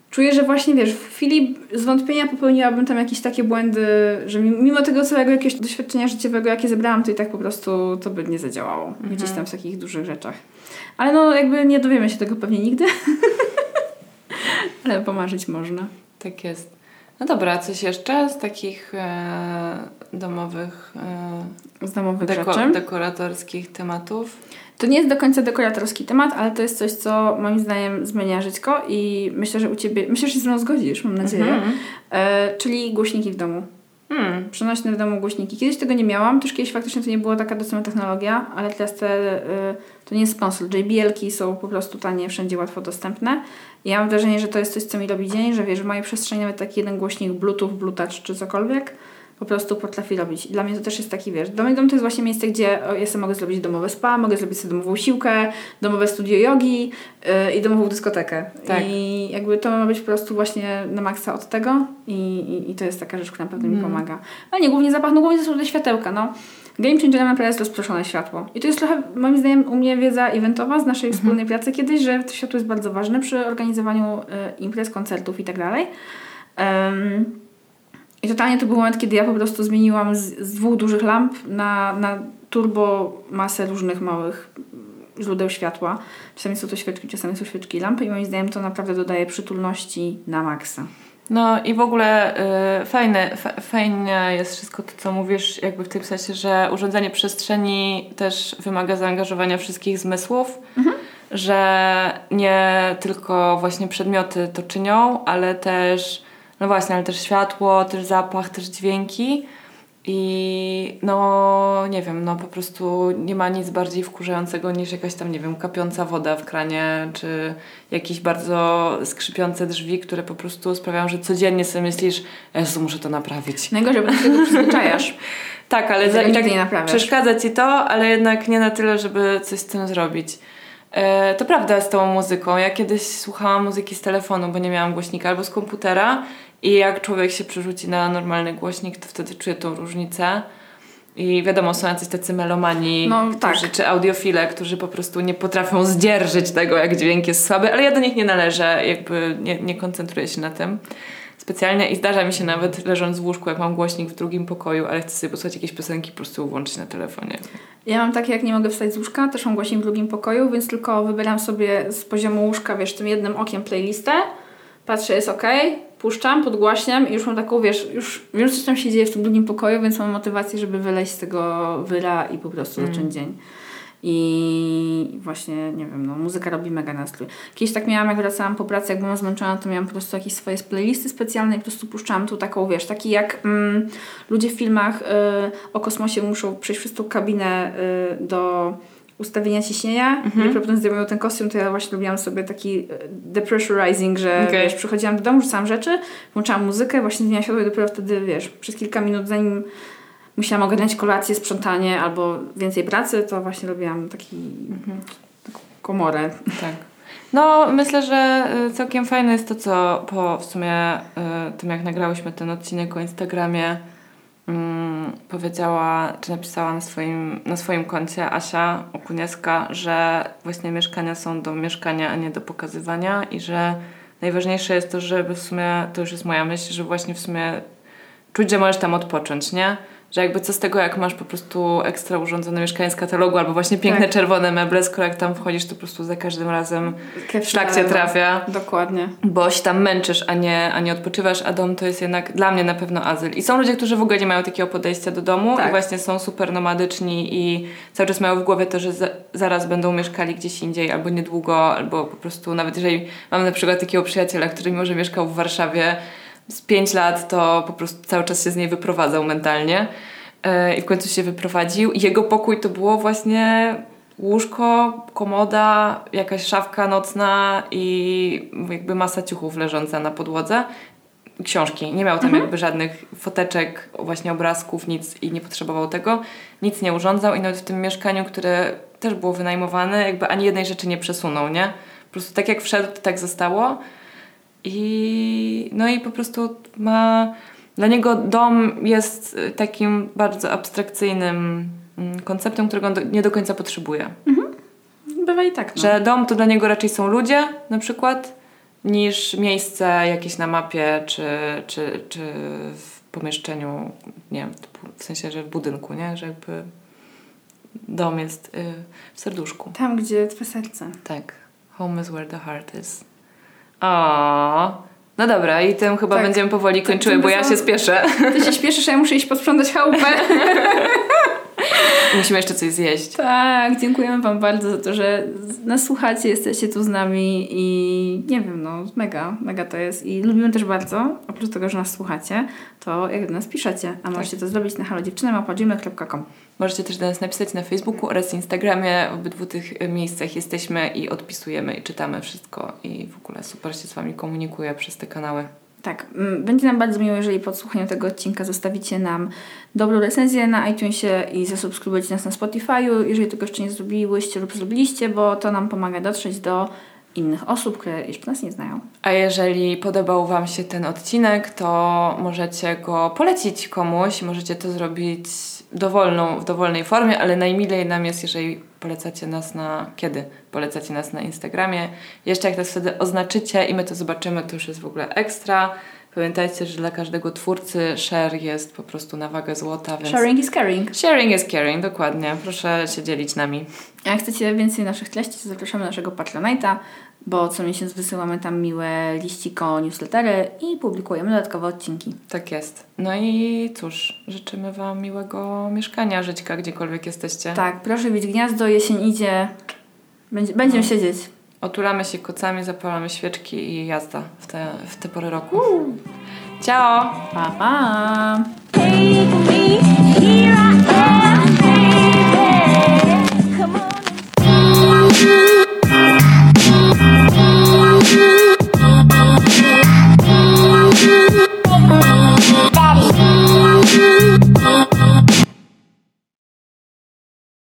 S2: czuję, że właśnie wiesz, w chwili zwątpienia popełniłabym tam jakieś takie błędy, że mi- mimo tego całego jakiegoś doświadczenia życiowego, jakie zebrałam, to i tak po prostu to by nie zadziałało. Gdzieś tam w takich dużych rzeczach. Ale no jakby nie dowiemy się tego pewnie nigdy. *laughs* Ale pomarzyć można.
S1: Tak jest. No dobra, coś jeszcze z takich e, domowych, e,
S2: Z domowych
S1: deko-
S2: rzeczy.
S1: dekoratorskich tematów?
S2: To nie jest do końca dekoratorski temat, ale to jest coś, co moim zdaniem zmienia żyćko i myślę, że u Ciebie, myślę, że się z mną zgodzisz, mam nadzieję,
S1: Mhm.
S2: e, czyli głośniki w domu.
S1: Hmm.
S2: Przenośne w domu głośniki. Kiedyś tego nie miałam, też kiedyś faktycznie to nie była taka dostępna technologia, ale teraz te, y, to nie jest sponsor. JBL-ki są po prostu tanie, wszędzie łatwo dostępne. I ja mam wrażenie, że to jest coś, co mi robi dzień, że wiesz, w mojej przestrzeni nawet taki jeden głośnik Bluetooth, Bluetooth czy cokolwiek po prostu potrafi robić. I dla mnie to też jest taki, wiesz, dla mnie dom to jest właśnie miejsce, gdzie ja sobie mogę zrobić domowe spa, mogę zrobić sobie domową siłkę, domowe studio jogi yy, i domową dyskotekę.
S1: Tak.
S2: I jakby to ma być po prostu właśnie na maksa od tego i, i, i to jest taka rzecz, która naprawdę mi
S1: Mm.
S2: pomaga. A nie, głównie zapach, no głównie są te światełka, no. Game changerem naprawdę jest rozproszone światło. I to jest trochę, moim zdaniem, u mnie wiedza eventowa z naszej wspólnej pracy kiedyś, że to światło jest bardzo ważne przy organizowaniu e, imprez, koncertów i tak dalej. Em, I totalnie to był moment, kiedy ja po prostu zmieniłam z, z dwóch dużych lamp na, na turbo masę różnych małych źródeł światła. Czasami są to świeczki, czasami są świeczki i lampy i moim zdaniem to naprawdę dodaje przytulności na maksa.
S1: No i w ogóle y, fajne, fa, fajnie jest wszystko to, co mówisz, jakby w tym sensie, że urządzenie przestrzeni też wymaga zaangażowania wszystkich zmysłów, że nie tylko właśnie przedmioty to czynią, ale też, no właśnie, ale też światło, też zapach, też dźwięki. I no nie wiem, no po prostu nie ma nic bardziej wkurzającego niż jakaś tam, nie wiem, kapiąca woda w kranie, czy jakieś bardzo skrzypiące drzwi, które po prostu sprawiają, że codziennie sobie myślisz, Jezu, muszę to naprawić.
S2: Najgorzej, bo do tego przyzwyczajasz. *laughs*
S1: Tak, ale za, tak
S2: nie naprawiasz.
S1: przeszkadza ci to, ale jednak nie na tyle, żeby coś z tym zrobić. E, to prawda z tą muzyką. Ja kiedyś słuchałam muzyki z telefonu, bo nie miałam głośnika albo z komputera i jak człowiek się przerzuci na normalny głośnik, to wtedy czuje tą różnicę. I wiadomo, są jacyś tacy melomani,
S2: No,
S1: którzy,
S2: tak.
S1: czy audiofile, którzy po prostu nie potrafią zdzierżyć tego, jak dźwięk jest słaby, ale ja do nich nie należę, jakby nie, nie koncentruję się na tym specjalnie i zdarza mi się nawet leżąc w łóżku, jak mam głośnik w drugim pokoju, ale chcę sobie posłuchać jakieś piosenki, po prostu włączyć na telefonie.
S2: Ja mam takie, jak nie mogę wstać z łóżka, też mam głośnik w drugim pokoju, więc tylko wybieram sobie z poziomu łóżka, wiesz, tym jednym okiem playlistę, patrzę, jest ok, puszczam, podgłaśniam i już mam taką, wiesz, już wiem, co tam się dzieje w tym drugim pokoju, więc mam motywację, żeby wyleźć z tego wyra i po prostu zacząć dzień. I właśnie, nie wiem, no, muzyka robi mega nastrój. Kiedyś tak miałam, jak wracałam po pracy, jak byłam zmęczona, to miałam po prostu jakieś swoje playlisty specjalne i po prostu puszczałam tu taką, wiesz, taki jak mm, ludzie w filmach y, o kosmosie muszą przejść przez tą kabinę y, do ustawienia ciśnienia i potem zdejmują ten kostium, to ja właśnie robiłam sobie taki y, depressurizing, że
S1: Okej.
S2: wiesz, przychodziłam do domu, rzucałam rzeczy, włączałam muzykę, właśnie zmieniałam światło i dopiero wtedy, wiesz, przez kilka minut zanim musiałam ogarniać kolację, sprzątanie albo więcej pracy, to właśnie robiłam taki, taką komorę.
S1: Tak. No, myślę, że y, całkiem fajne jest to, co po w sumie y, tym, jak nagrałyśmy ten odcinek o Instagramie, mm, powiedziała, czy napisała na swoim, na swoim koncie Asia Okunieska, że właśnie mieszkania są do mieszkania, a nie do pokazywania i że najważniejsze jest to, żeby w sumie, to już jest moja myśl, że właśnie w sumie czuć, że możesz tam odpocząć, nie? Że jakby co z tego, jak masz po prostu ekstra urządzone mieszkanie z katalogu albo właśnie piękne
S2: Tak.
S1: czerwone meble, skoro jak tam wchodzisz, to po prostu za każdym razem
S2: Kefir,
S1: szlak cię trafia,
S2: Dokładnie.
S1: bo się tam męczysz, a nie, a nie odpoczywasz, a dom to jest jednak dla mnie na pewno azyl. I są ludzie, którzy w ogóle nie mają takiego podejścia do domu
S2: Tak.
S1: i właśnie są super nomadyczni i cały czas mają w głowie to, że za, zaraz będą mieszkali gdzieś indziej albo niedługo, albo po prostu nawet jeżeli mam na przykład takiego przyjaciela, który mimo, że mieszkał w Warszawie z 5 lat, to po prostu cały czas się z niej wyprowadzał mentalnie Yy, i w końcu się wyprowadził. Jego pokój to było właśnie łóżko, komoda, jakaś szafka nocna i jakby masa ciuchów leżąca na podłodze. Książki. Nie miał tam jakby żadnych foteczek, właśnie obrazków, nic i nie potrzebował tego. Nic nie urządzał i nawet w tym mieszkaniu, które też było wynajmowane, jakby ani jednej rzeczy nie przesunął, nie? Po prostu tak jak wszedł, to tak zostało. I no i po prostu ma... Dla niego dom jest y, takim bardzo abstrakcyjnym mm, konceptem, którego on do, nie do końca potrzebuje.
S2: Bywa i tak. No.
S1: Że dom to dla niego raczej są ludzie na przykład, niż miejsce jakieś na mapie, czy, czy, czy w pomieszczeniu, nie wiem, w sensie, że w budynku, nie? Że jakby dom jest y, w serduszku.
S2: Tam, gdzie twoje serce.
S1: Tak. Home is where the heart is. O. No dobra, i tym chyba
S2: Tak.
S1: będziemy powoli kończyły, bo ja się spieszę.
S2: Ty się śpieszysz, a ja muszę iść posprzątać chałupę. *laughs* *laughs*
S1: Musimy jeszcze coś zjeść.
S2: tak, dziękujemy Wam bardzo za to, że nas słuchacie, jesteście tu z nami i nie wiem, no mega, mega to jest. I lubimy też bardzo, oprócz tego, że nas słuchacie, to jak do nas piszecie, a możecie to zrobić na halodziewczyny.com.
S1: Możecie też do nas napisać na Facebooku oraz Instagramie. W obydwu tych miejscach jesteśmy i odpisujemy i czytamy wszystko. I w ogóle super się z Wami komunikuję przez te kanały.
S2: Tak, mm, będzie nam bardzo miło, jeżeli po słuchaniu tego odcinka zostawicie nam dobrą recenzję na iTunesie i zasubskrybujecie nas na Spotify'u, jeżeli tego jeszcze nie zrobiłyście lub zrobiliście, bo to nam pomaga dotrzeć do innych osób, które jeszcze nas nie znają.
S1: A jeżeli podobał Wam się ten odcinek, to możecie go polecić komuś. Możecie to zrobić dowolną, w dowolnej formie, ale najmilej nam jest, jeżeli polecacie nas na... Kiedy polecacie nas na Instagramie. Jeszcze jak nas wtedy oznaczycie i my to zobaczymy, to już jest w ogóle ekstra. Pamiętajcie, że dla każdego twórcy share jest po prostu na wagę złota, więc...
S2: Sharing is caring.
S1: Sharing is caring, dokładnie. Proszę się dzielić nami.
S2: A jak chcecie więcej naszych treści, to zapraszamy na naszego Patronite'a, bo co miesiąc wysyłamy tam miłe liściko, newslettery i publikujemy dodatkowe odcinki.
S1: Tak jest. No i cóż, życzymy Wam miłego mieszkania, żyćka, gdziekolwiek jesteście.
S2: Tak, proszę bić gniazdo, jesień idzie, Będzie, będziemy siedzieć.
S1: Otulamy się kocami, zapalamy świeczki i jazda w te, w te pory roku. Ciao!
S2: Pa, pa!
S3: Take me here